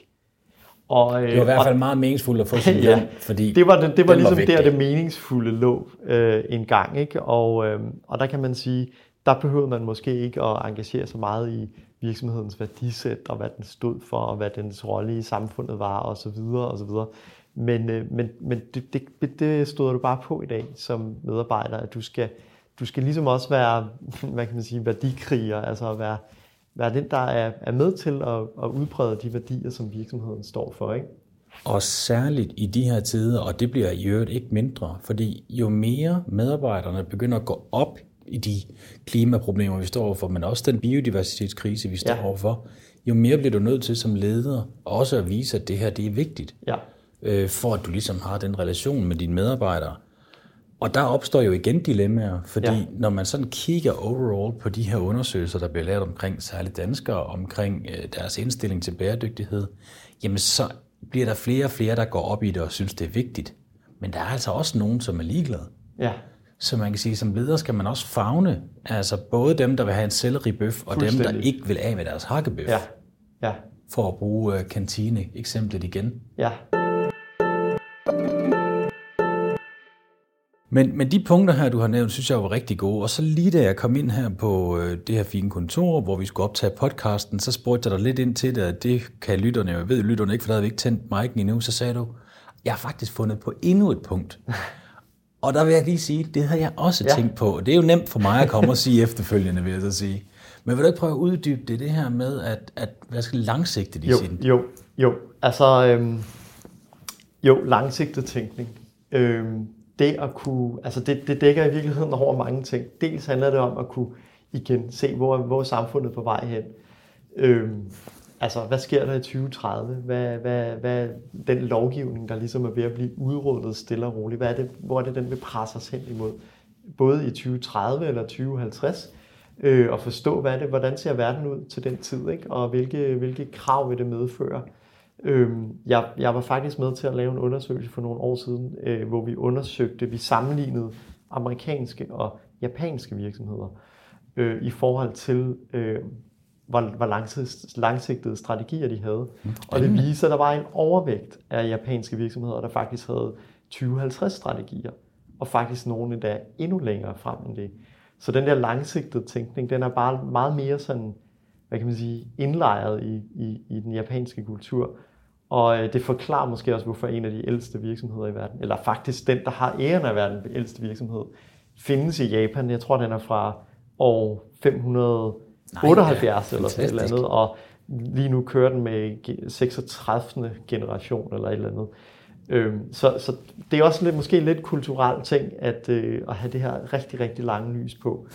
Og, øh, det var i hvert fald og, meget meningsfuldt at få sin ja, løn, fordi det var, det, det var ligesom var der, det meningsfulde lå øh, en gang. Ikke? Og, øh, og der kan man sige, der behøvede man måske ikke at engagere sig meget i virksomhedens værdisæt, og hvad den stod for, og hvad dens rolle i samfundet var, og så videre, og så videre. Men, øh, men, men det, det, det stod du bare på i dag som medarbejder, at du skal, du skal ligesom også være, hvad kan man sige, værdikriger, altså at være, være den, der er, er med til at, at udbrede de værdier, som virksomheden står for. Ikke? Og særligt i de her tider, og det bliver i øvrigt ikke mindre, fordi jo mere medarbejderne begynder at gå op i de klimaproblemer, vi står overfor, men også den biodiversitetskrise, vi står ja. overfor, jo mere bliver du nødt til som leder også at vise, at det her det er vigtigt. Ja. Øh, for at du ligesom har den relation med dine medarbejdere. Og der opstår jo igen dilemmaer, fordi ja. når man sådan kigger overall på de her undersøgelser, der bliver lavet omkring særligt danskere, omkring øh, deres indstilling til bæredygtighed, jamen så bliver der flere og flere, der går op i det og synes, det er vigtigt. Men der er altså også nogen, som er ligeglade. Ja. Så man kan sige, som leder skal man også fagne, altså både dem, der vil have en selleribøf, og dem, der ikke vil af med deres hakkebøf. Ja. Ja. For at bruge uh, kantine-eksemplet igen. Ja. Men, men de punkter her, du har nævnt, synes jeg var rigtig gode. Og så lige da jeg kom ind her på øh, det her fine kontor, hvor vi skulle optage podcasten, så spurgte jeg dig lidt ind til det, og det kan lytterne, jeg ved lytterne ikke, for der havde vi ikke tændt mic'en endnu, så sagde du, jeg har faktisk fundet på endnu et punkt. Og der vil jeg lige sige, det havde jeg også ja. tænkt på. Det er jo nemt for mig at komme og sige efterfølgende, vil jeg så sige. Men vil du ikke prøve at uddybe det, det her med, at, at hvad skal langsigtet i jo, sin? Jo, jo. Altså, øhm, jo, langsigtet tænkning. Øhm, det at kunne, altså det, det dækker i virkeligheden over mange ting. Dels handler det om at kunne igen se, hvor, hvor er samfundet på vej hen. Øhm, altså, hvad sker der i 2030? Hvad, hvad, hvad den lovgivning, der ligesom er ved at blive udrullet stille og roligt, hvad er det, hvor er det, den vil presse os hen imod? Både i 2030 eller 2050, øh, og forstå, hvad er det, hvordan ser verden ud til den tid, ikke? og hvilke, hvilke krav vil det medføre? Øhm, jeg, jeg var faktisk med til at lave en undersøgelse for nogle år siden, øh, hvor vi undersøgte, vi sammenlignede amerikanske og japanske virksomheder øh, i forhold til, øh, hvor, hvor langsigtede, langsigtede strategier de havde. Og det viser, at der var en overvægt af japanske virksomheder, der faktisk havde 20-50 strategier, og faktisk nogle endda endnu længere frem end det. Så den der langsigtede tænkning, den er bare meget mere sådan hvad kan man sige, indlejret i, i, i den japanske kultur. Og øh, det forklarer måske også, hvorfor en af de ældste virksomheder i verden, eller faktisk den, der har æren af verdens ældste virksomhed, findes i Japan. Jeg tror, den er fra år 578 Nej, eller sådan noget andet, og lige nu kører den med 36. generation eller et eller andet. Øhm, så, så det er også lidt, måske lidt kulturel ting, at, øh, at have det her rigtig, rigtig lange lys på.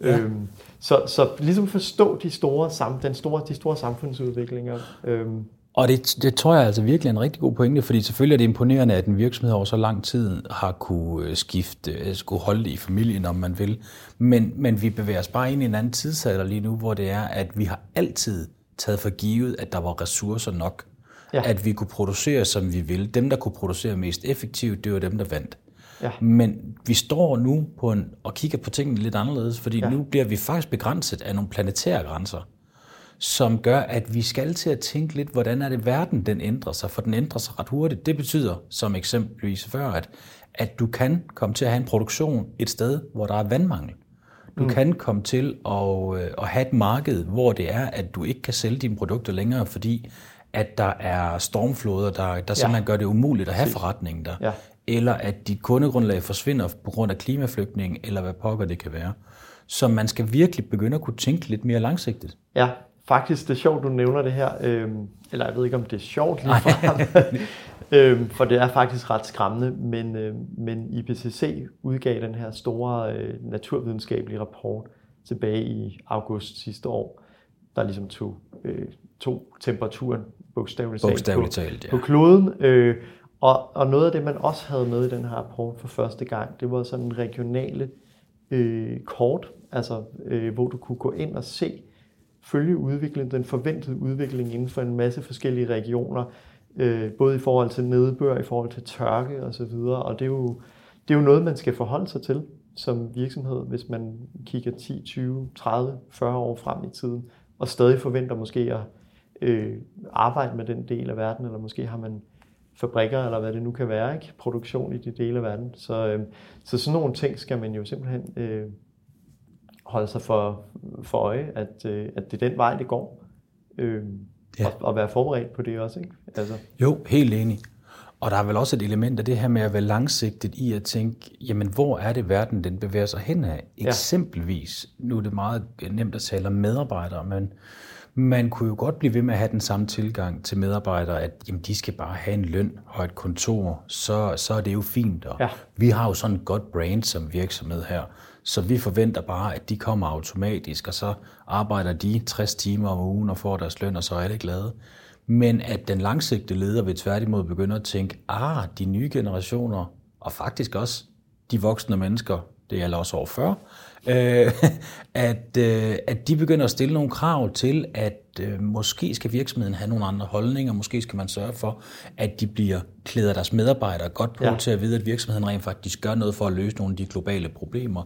Ja. Øhm, så, så ligesom forstå de store, sam, den store, de store samfundsudviklinger. Øhm. Og det, det tror jeg altså virkelig er en rigtig god pointe, fordi selvfølgelig er det imponerende, at en virksomhed over så lang tid har kunne øh, skifte, øh, skulle holde det i familien, om man vil. Men, men vi bevæger os bare ind i en anden tidsalder lige nu, hvor det er, at vi har altid taget for givet, at der var ressourcer nok. Ja. At vi kunne producere, som vi ville. Dem, der kunne producere mest effektivt, det var dem, der vandt. Ja. Men vi står nu på en, og kigger på tingene lidt anderledes, fordi ja. nu bliver vi faktisk begrænset af nogle planetære grænser, som gør, at vi skal til at tænke lidt, hvordan er det verden, den ændrer sig, for den ændrer sig ret hurtigt. Det betyder, som eksempelvis før, at, at du kan komme til at have en produktion et sted, hvor der er vandmangel. Du mm. kan komme til at, øh, at have et marked, hvor det er, at du ikke kan sælge dine produkter længere, fordi at der er stormfloder, der, der simpelthen gør det umuligt at have forretningen der. Ja. Eller at dit kundegrundlag forsvinder på grund af klimaflygtning, eller hvad pokker det kan være. Så man skal virkelig begynde at kunne tænke lidt mere langsigtet. Ja, faktisk det er sjovt, du nævner det her. Øhm, eller jeg ved ikke, om det er sjovt lige øhm, for det er faktisk ret skræmmende, men, øh, men IPCC udgav den her store øh, naturvidenskabelige rapport tilbage i august sidste år, der ligesom tog, øh, tog temperaturen bogstaveligt, bogstaveligt talt, ja. på kloden. Øh, og, og noget af det, man også havde med i den her rapport for første gang, det var sådan regionale øh, kort, altså øh, hvor du kunne gå ind og se, følge udviklingen, den forventede udvikling inden for en masse forskellige regioner, øh, både i forhold til nedbør, i forhold til tørke osv. Og, og det er, jo, det er jo noget, man skal forholde sig til som virksomhed, hvis man kigger 10, 20, 30, 40 år frem i tiden, og stadig forventer måske at øh, arbejde med den del af verden, eller måske har man fabrikker, eller hvad det nu kan være, ikke? produktion i de dele af verden. Så, øh, så sådan nogle ting skal man jo simpelthen øh, holde sig for, for øje, at, øh, at det er den vej, det går. Øh, ja. og, og være forberedt på det også. Ikke? Altså. Jo, helt enig. Og der er vel også et element af det her med at være langsigtet i at tænke, jamen hvor er det verden, den bevæger sig hen af? Eksempelvis, nu er det meget nemt at tale om medarbejdere, men man kunne jo godt blive ved med at have den samme tilgang til medarbejdere, at jamen, de skal bare have en løn og et kontor, så, så er det jo fint. Og ja. Vi har jo sådan et godt brand som virksomhed her, så vi forventer bare, at de kommer automatisk, og så arbejder de 60 timer om ugen og får deres løn, og så er alle glade. Men at den langsigtede leder vil tværtimod begynde at tænke, ah, de nye generationer, og faktisk også de voksne mennesker, det er også over 40, øh, at, øh, at de begynder at stille nogle krav til, at øh, måske skal virksomheden have nogle andre holdninger, måske skal man sørge for, at de bliver klæder deres medarbejdere godt på ja. til at vide, at virksomheden rent faktisk gør noget for at løse nogle af de globale problemer,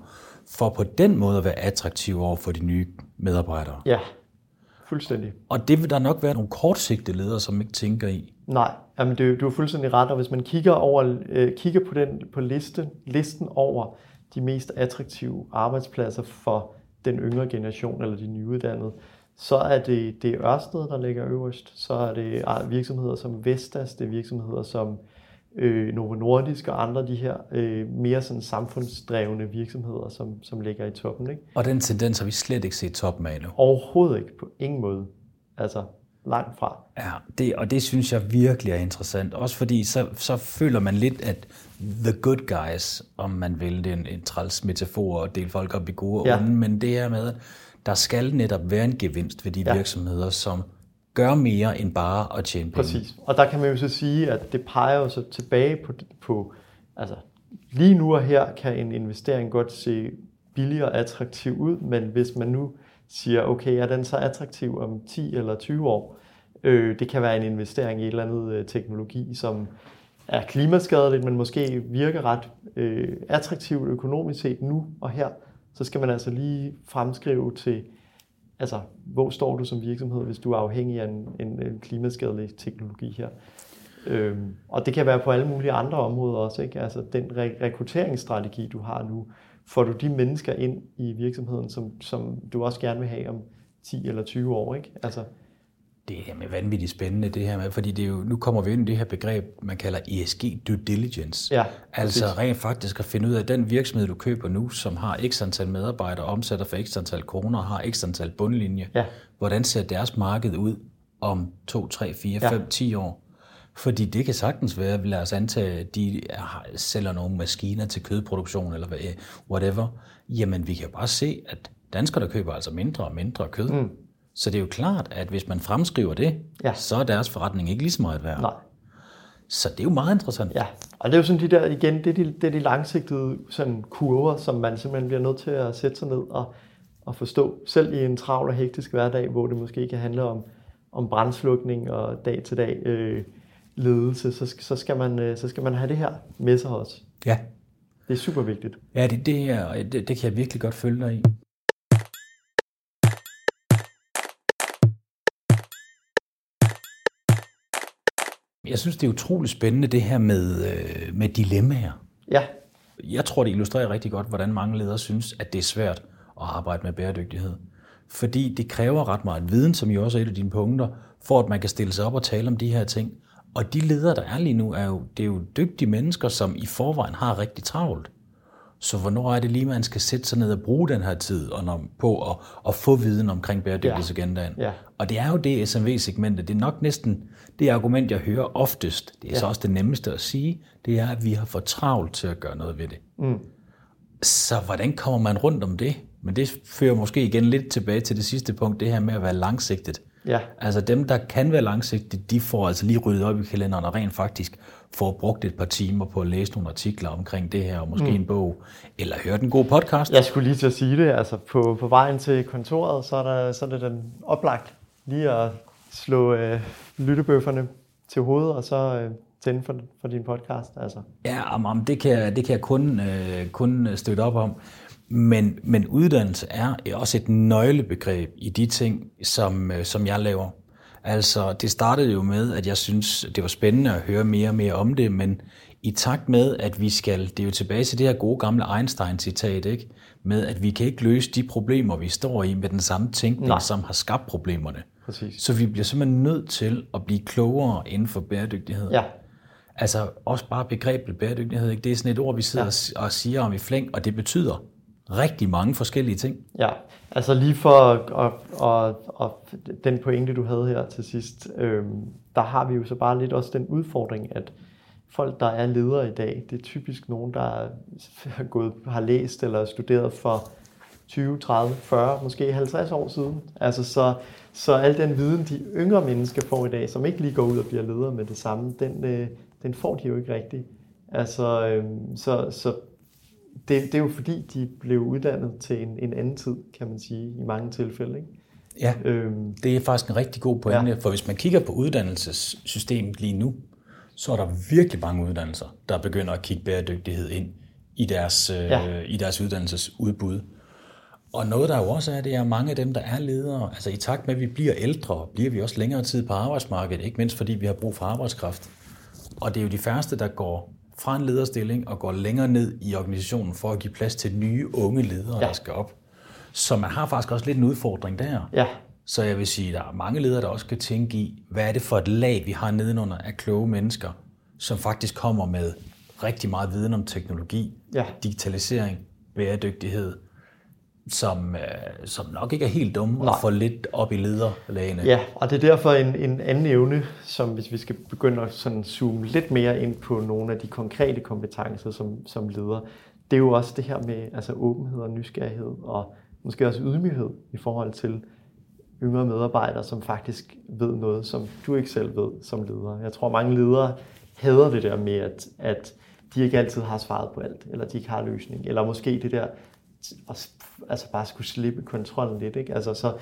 for på den måde at være attraktiv over for de nye medarbejdere. Ja, fuldstændig. Og det vil der nok være nogle kortsigtede ledere, som ikke tænker i. Nej, jamen det, du er fuldstændig ret, og hvis man kigger, over, øh, kigger på, den, på liste, listen over de mest attraktive arbejdspladser for den yngre generation eller de nyuddannede, så er det, det er Ørsted, der ligger øverst. Så er det ah, virksomheder som Vestas, det er virksomheder som øh, Novo Nordisk og andre de her øh, mere sådan samfundsdrevne virksomheder, som, som ligger i toppen. Ikke? Og den tendens har vi slet ikke set toppen af nu? Overhovedet ikke, på ingen måde. Altså, langt fra. Ja, det, og det synes jeg virkelig er interessant. Også fordi så, så føler man lidt, at the good guys, om man vil, det er en, en træls metafor at dele folk op i gode og ja. onde, men det er med, at der skal netop være en gevinst ved de ja. virksomheder, som gør mere end bare at tjene penge. Præcis. Og der kan man jo så sige, at det peger jo så tilbage på, på altså lige nu og her kan en investering godt se billig og attraktiv ud, men hvis man nu siger, okay, er den så attraktiv om 10 eller 20 år? Øh, det kan være en investering i et eller andet øh, teknologi, som er klimaskadeligt, men måske virker ret øh, attraktivt økonomisk set nu og her. Så skal man altså lige fremskrive til, altså, hvor står du som virksomhed, hvis du er afhængig af en, en, en klimaskadelig teknologi her. Øhm, og det kan være på alle mulige andre områder også. Ikke? Altså den re- rekrutteringsstrategi, du har nu, får du de mennesker ind i virksomheden, som, som du også gerne vil have om 10 eller 20 år, ikke? Altså, det er med vanvittigt spændende, det her med, fordi det er jo, nu kommer vi ind i det her begreb, man kalder ESG due diligence. Ja, altså rent faktisk at finde ud af, at den virksomhed, du køber nu, som har x antal medarbejdere, omsætter for x antal kroner, har x antal bundlinje, ja. hvordan ser deres marked ud om 2, 3, 4, 5, ja. 10 år? Fordi det kan sagtens være, lad os antage, at de sælger nogle maskiner til kødproduktion eller whatever. Jamen, vi kan jo bare se, at danskere, der køber altså mindre og mindre kød. Mm. Så det er jo klart, at hvis man fremskriver det, ja. så er deres forretning ikke lige så meget værd. Nej. Så det er jo meget interessant. Ja, og det er jo sådan de der, igen, det er de, det er de langsigtede sådan kurver, som man simpelthen bliver nødt til at sætte sig ned og, og forstå. Selv i en travl og hektisk hverdag, hvor det måske kan handle om, om brandslukning og dag-til-dag øh, ledelse, så, så, skal man, øh, så skal man have det her med sig også. Ja. Det er super vigtigt. Ja, det, det, er, det, det kan jeg virkelig godt følge dig i. Jeg synes, det er utroligt spændende, det her med, øh, med dilemmaer. Ja. Jeg tror, det illustrerer rigtig godt, hvordan mange ledere synes, at det er svært at arbejde med bæredygtighed. Fordi det kræver ret meget viden, som jo også er et af dine punkter, for at man kan stille sig op og tale om de her ting. Og de ledere, der er lige nu, er jo, det er jo dygtige mennesker, som i forvejen har rigtig travlt. Så hvornår er det lige, man skal sætte sig ned og bruge den her tid og når, på at, at få viden omkring bæredygtighedsagendaen? Ja. Ja. Og det er jo det SMV-segmentet. Det er nok næsten det argument, jeg hører oftest. Det er ja. så også det nemmeste at sige. Det er, at vi har for travlt til at gøre noget ved det. Mm. Så hvordan kommer man rundt om det? Men det fører måske igen lidt tilbage til det sidste punkt, det her med at være langsigtet. Ja. Altså dem, der kan være langsigtet, de får altså lige ryddet op i kalenderen og rent faktisk får brugt et par timer på at læse nogle artikler omkring det her, og måske mm. en bog, eller høre den gode podcast. Jeg skulle lige til at sige det, altså på, på vejen til kontoret, så er, der, så er det den oplagt lige at slå øh, lyttebøfferne til hovedet, og så øh, tænde for, for din podcast. Altså. Ja, om, det, kan, det kan jeg kun, øh, kun støtte op om. Men, men uddannelse er også et nøglebegreb i de ting, som, øh, som jeg laver. Altså, det startede jo med, at jeg synes, det var spændende at høre mere og mere om det, men i takt med, at vi skal, det er jo tilbage til det her gode gamle Einstein-citat, ikke? med at vi kan ikke løse de problemer, vi står i med den samme tænkning, Nej. som har skabt problemerne. Præcis. Så vi bliver simpelthen nødt til at blive klogere inden for bæredygtighed. Ja. Altså også bare begrebet bæredygtighed, ikke? det er sådan et ord, vi sidder ja. og siger om i flæng, og det betyder rigtig mange forskellige ting. Ja, altså lige for og, og, og den pointe, du havde her til sidst, øh, der har vi jo så bare lidt også den udfordring, at folk, der er ledere i dag, det er typisk nogen, der har, gået, har læst eller studeret for 20, 30, 40, måske 50 år siden. Altså så, så al den viden, de yngre mennesker får i dag, som ikke lige går ud og bliver ledere med det samme, den, øh, den får de jo ikke rigtigt. Altså, øh, så, så det, det er jo fordi, de blev uddannet til en, en anden tid, kan man sige, i mange tilfælde. Ikke? Ja, øhm, det er faktisk en rigtig god pointe, ja. for hvis man kigger på uddannelsessystemet lige nu, så er der virkelig mange uddannelser, der begynder at kigge bæredygtighed ind i deres, øh, ja. i deres uddannelsesudbud. Og noget der jo også er, det er mange af dem, der er ledere, altså i takt med, at vi bliver ældre, bliver vi også længere tid på arbejdsmarkedet, ikke mindst fordi vi har brug for arbejdskraft. Og det er jo de færreste, der går fra en lederstilling og går længere ned i organisationen for at give plads til nye unge ledere, ja. der skal op. Så man har faktisk også lidt en udfordring der. Ja. Så jeg vil sige, at der er mange ledere, der også skal tænke i, hvad er det for et lag, vi har nedenunder af kloge mennesker, som faktisk kommer med rigtig meget viden om teknologi, ja. digitalisering, bæredygtighed, som, øh, som nok ikke er helt dumme Nej. at få lidt op i lederlagene. Ja, og det er derfor en, en anden evne, som hvis vi skal begynde at sådan zoome lidt mere ind på nogle af de konkrete kompetencer som, som leder, det er jo også det her med altså åbenhed og nysgerrighed, og måske også ydmyghed i forhold til yngre medarbejdere, som faktisk ved noget, som du ikke selv ved som leder. Jeg tror, mange ledere hader det der med, at, at de ikke altid har svaret på alt, eller de ikke har løsning, eller måske det der at altså bare skulle slippe kontrollen lidt. Ikke? Altså, så,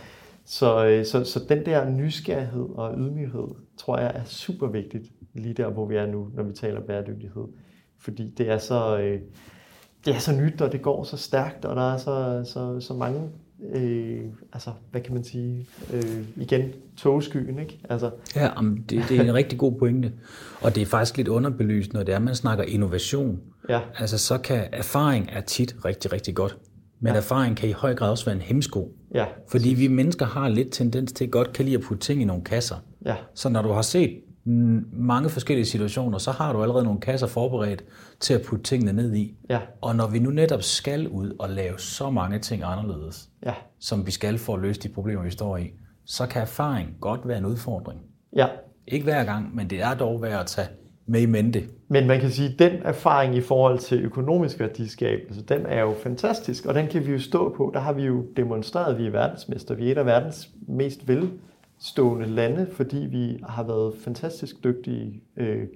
så, øh, så, så den der nysgerrighed og ydmyghed, tror jeg er super vigtigt lige der, hvor vi er nu, når vi taler bæredygtighed. Fordi det er så, øh, det er så nyt, og det går så stærkt, og der er så, så, så mange øh, altså, hvad kan man sige, øh, igen, togskyen, ikke? Altså. Ja, det, det er en rigtig god pointe, og det er faktisk lidt underbelyst, når det er, man snakker innovation. Ja. Altså, så kan erfaring er tit rigtig, rigtig godt. Men ja. erfaring kan i høj grad også være en hemsko. Ja. Fordi vi mennesker har lidt tendens til godt kan lide at putte ting i nogle kasser. Ja. Så når du har set mange forskellige situationer, så har du allerede nogle kasser forberedt til at putte tingene ned i. Ja. Og når vi nu netop skal ud og lave så mange ting anderledes, Ja. som vi skal for at løse de problemer, vi står i, så kan erfaring godt være en udfordring. Ja. Ikke hver gang, men det er dog værd at tage med i mente. Men man kan sige, at den erfaring i forhold til økonomisk værdiskabelse, altså, den er jo fantastisk, og den kan vi jo stå på. Der har vi jo demonstreret, at vi er verdensmester. Vi er et af verdens mest velstående lande, fordi vi har været fantastisk dygtige øh,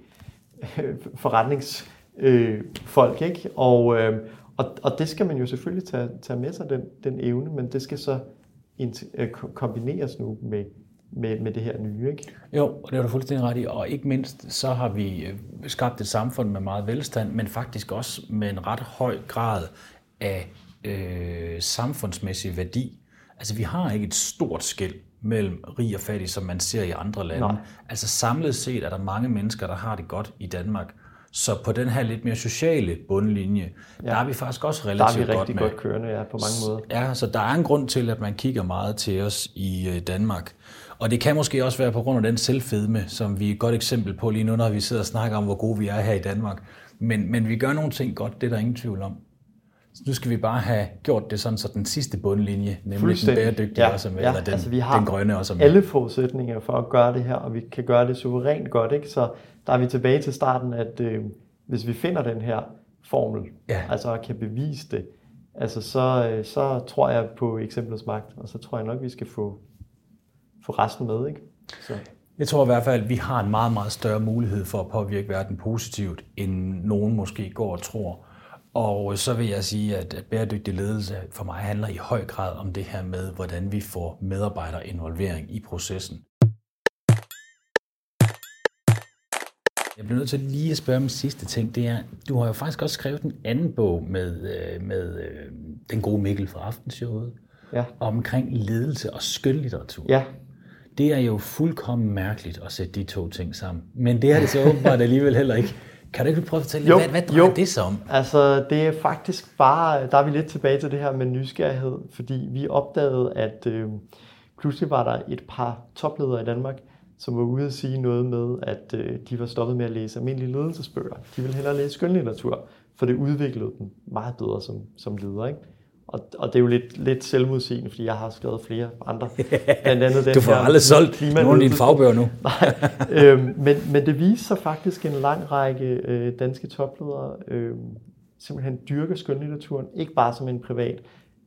forretningsfolk. Øh, ikke? Og, øh, og, og det skal man jo selvfølgelig tage, tage med sig, den, den evne, men det skal så øh, kombineres nu med, med, med det her nye. Ikke? Jo, og det er du fuldstændig ret i. Og ikke mindst, så har vi øh, skabt et samfund med meget velstand, men faktisk også med en ret høj grad af øh, samfundsmæssig værdi. Altså, vi har ikke et stort skæld mellem rig og fattig, som man ser i andre lande. Nej. Altså samlet set er der mange mennesker, der har det godt i Danmark. Så på den her lidt mere sociale bundlinje, ja. der er vi faktisk også Der er relativt vi godt rigtig med. godt kørende ja, på mange måder. Ja, så der er en grund til, at man kigger meget til os i øh, Danmark. Og det kan måske også være på grund af den selvfedme, som vi er et godt eksempel på lige nu, når vi sidder og snakker om, hvor gode vi er her i Danmark. Men, men vi gør nogle ting godt, det er der ingen tvivl om. Så nu skal vi bare have gjort det sådan, så den sidste bundlinje, nemlig den bæredygtige Ja, også er med, ja, eller den, altså vi har den grønne også er med. alle forudsætninger for at gøre det her, og vi kan gøre det suverænt godt. Ikke? Så der er vi tilbage til starten, at øh, hvis vi finder den her formel, Ja. altså og kan bevise det, altså så, øh, så tror jeg på eksemplets magt, og så tror jeg nok, vi skal få, få resten med. Ikke? Så. Jeg tror i hvert fald, at vi har en meget, meget større mulighed for at påvirke verden positivt, end nogen måske går og tror. Og så vil jeg sige, at bæredygtig ledelse for mig handler i høj grad om det her med, hvordan vi får medarbejderinvolvering i processen. Jeg bliver nødt til lige at spørge om sidste ting. Det er, du har jo faktisk også skrevet en anden bog med, øh, med øh, den gode Mikkel fra Aftenshowet Ja. omkring ledelse og skønlitteratur. ja, Det er jo fuldkommen mærkeligt at sætte de to ting sammen. Men det er det så åbenbart alligevel heller ikke. Kan du ikke prøve at fortælle, Jo, hvad, hvad drejer jo. det sig om? Altså, det er faktisk bare, der er vi lidt tilbage til det her med nysgerrighed, fordi vi opdagede, at øh, pludselig var der et par topledere i Danmark, som var ude at sige noget med, at øh, de var stoppet med at læse almindelige ledelsesbøger. De ville hellere læse skønlitteratur, for det udviklede dem meget bedre som, som leder. Ikke? Og, og det er jo lidt, lidt selvmodsigende, fordi jeg har skrevet flere andre. Blandt andet den Du får her aldrig solgt nogle af dine fagbøger nu. Nej, øhm, men, men det viser sig faktisk en lang række øh, danske topledere øh, simpelthen dyrker skønlitteraturen, ikke bare som en privat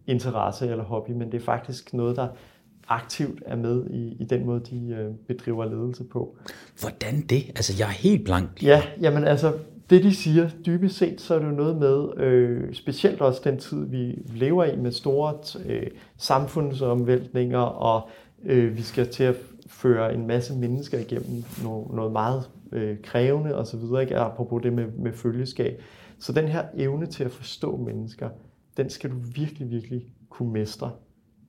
interesse eller hobby, men det er faktisk noget, der aktivt er med i, i den måde, de øh, bedriver ledelse på. Hvordan det? Altså, jeg er helt blank. Ja, jamen altså, det de siger, dybest set, så er det jo noget med, øh, specielt også den tid, vi lever i, med store øh, samfundsomvæltninger, og øh, vi skal til at føre en masse mennesker igennem noget, noget meget øh, krævende osv., ikke? apropos det med, med følgeskab. Så den her evne til at forstå mennesker, den skal du virkelig, virkelig kunne mestre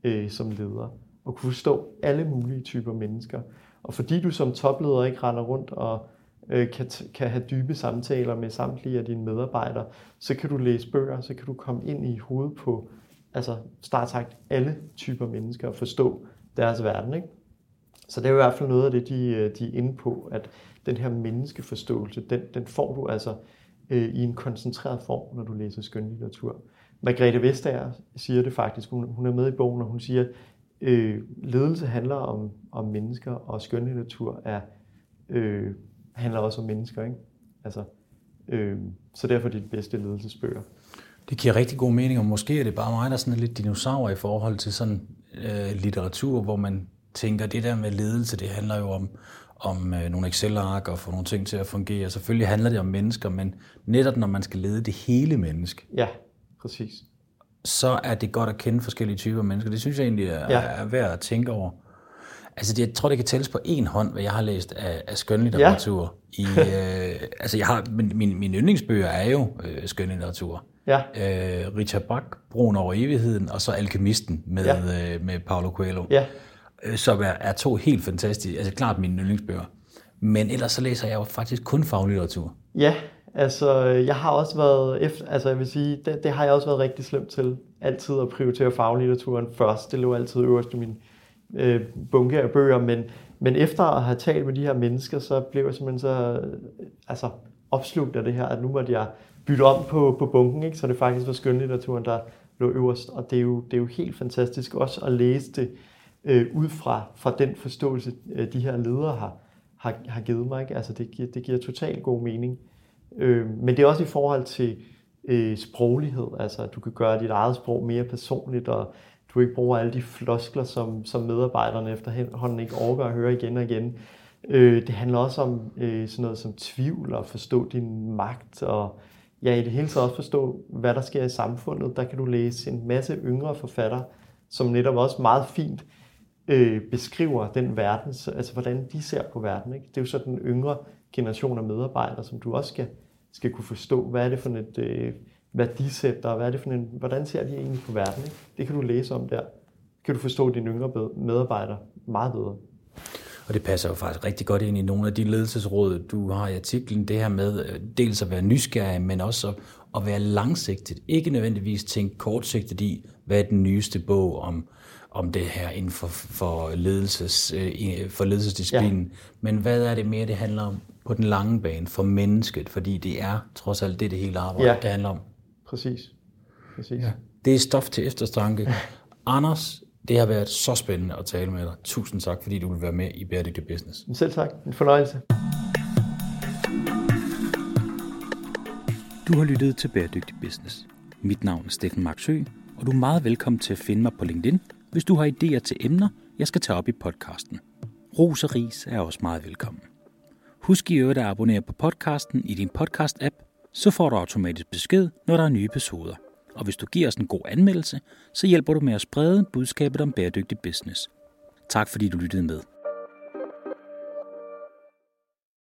øh, som leder, og kunne forstå alle mulige typer mennesker. Og fordi du som topleder ikke render rundt og øh, kan, t- kan have dybe samtaler med samtlige af dine medarbejdere, så kan du læse bøger, så kan du komme ind i hovedet på altså startagt alle typer mennesker og forstå deres verden. Ikke? Så det er i hvert fald noget af det, de, øh, de er inde på, at den her menneskeforståelse, den, den får du altså øh, i en koncentreret form, når du læser skønlitteratur. Margrethe Vestager siger det faktisk, hun, hun er med i bogen, og hun siger, øh, ledelse handler om, om mennesker, og skønlitteratur er, øh, handler også om mennesker. Ikke? Altså, øh, så derfor er de bedste ledelsesbøger. Det giver rigtig god mening, og måske er det bare mig, der er sådan lidt dinosaur i forhold til sådan øh, litteratur, hvor man tænker, det der med ledelse, det handler jo om, om øh, nogle Excel-ark og få nogle ting til at fungere. Selvfølgelig handler det om mennesker, men netop når man skal lede det hele menneske, Ja, præcis. så er det godt at kende forskellige typer mennesker. Det synes jeg egentlig er, ja. er værd at tænke over. Altså, det, jeg tror, det kan tælles på en hånd, hvad jeg har læst af, af skønlitteratur. Ja. I, øh, altså, jeg har, min, min, mine yndlingsbøger er jo øh, skønlitteratur. Ja, Øh, Richard Bach, Broen over evigheden, og så Alkemisten med, Ja. øh, med Paulo Coelho. ja, Øh, som er, er to helt fantastiske, altså klart mine yndlingsbøger. Men ellers så læser jeg jo faktisk kun faglitteratur. Ja, altså jeg har også været, efter, altså jeg vil sige, det, det har jeg også været rigtig slemt til. Altid at prioritere faglitteraturen først. Det lå altid øverst i min øh, bunke af bøger, men, men efter at have talt med de her mennesker, så blev jeg simpelthen så øh, altså, opslugt af det her, at nu måtte jeg bytte om på, på bunken, ikke? så det faktisk var skønlitteraturen, der lå øverst. Og det er jo, det er jo helt fantastisk også at læse det øh, ud fra, fra den forståelse, øh, de her ledere har, har, har givet mig. Ikke? Altså det, giver, det giver totalt god mening. Øh, men det er også i forhold til øh, sproglighed, altså at du kan gøre dit eget sprog mere personligt, og du ikke bruger alle de floskler, som, som medarbejderne efterhånden ikke overgår at høre igen og igen. Øh, det handler også om øh, sådan noget som tvivl og forstå din magt og ja, i det hele taget også forstå, hvad der sker i samfundet. Der kan du læse en masse yngre forfattere, som netop også meget fint øh, beskriver den verden, altså hvordan de ser på verden. Ikke? Det er jo så den yngre generation af medarbejdere, som du også skal, skal kunne forstå, hvad er det for et øh, værdisæt, og hvad er det for en, hvordan ser de egentlig på verden. Ikke? Det kan du læse om der. Kan du forstå dine yngre medarbejdere meget bedre. Og det passer jo faktisk rigtig godt ind i nogle af de ledelsesråd, du har i artiklen. Det her med øh, dels at være nysgerrig, men også at være langsigtet. Ikke nødvendigvis tænke kortsigtet i, hvad er den nyeste bog om, om det her inden for, for, ledelses, øh, for ledelsesdisciplinen. Ja. Men hvad er det mere, det handler om på den lange bane for mennesket? Fordi det er trods alt det, det hele arbejde, ja. det handler om. Præcis. Præcis. Ja. Det er stof til efterstanke. Anders, det har været så spændende at tale med dig. Tusind tak, fordi du vil være med i Bæredygtig Business. Selv tak. En fornøjelse. Du har lyttet til Bæredygtig Business. Mit navn er Steffen Marksø, og du er meget velkommen til at finde mig på LinkedIn, hvis du har idéer til emner, jeg skal tage op i podcasten. Ros og ris er også meget velkommen. Husk i øvrigt at abonnere på podcasten i din podcast-app, så får du automatisk besked, når der er nye episoder. Og hvis du giver os en god anmeldelse, så hjælper du med at sprede budskabet om bæredygtig business. Tak fordi du lyttede med.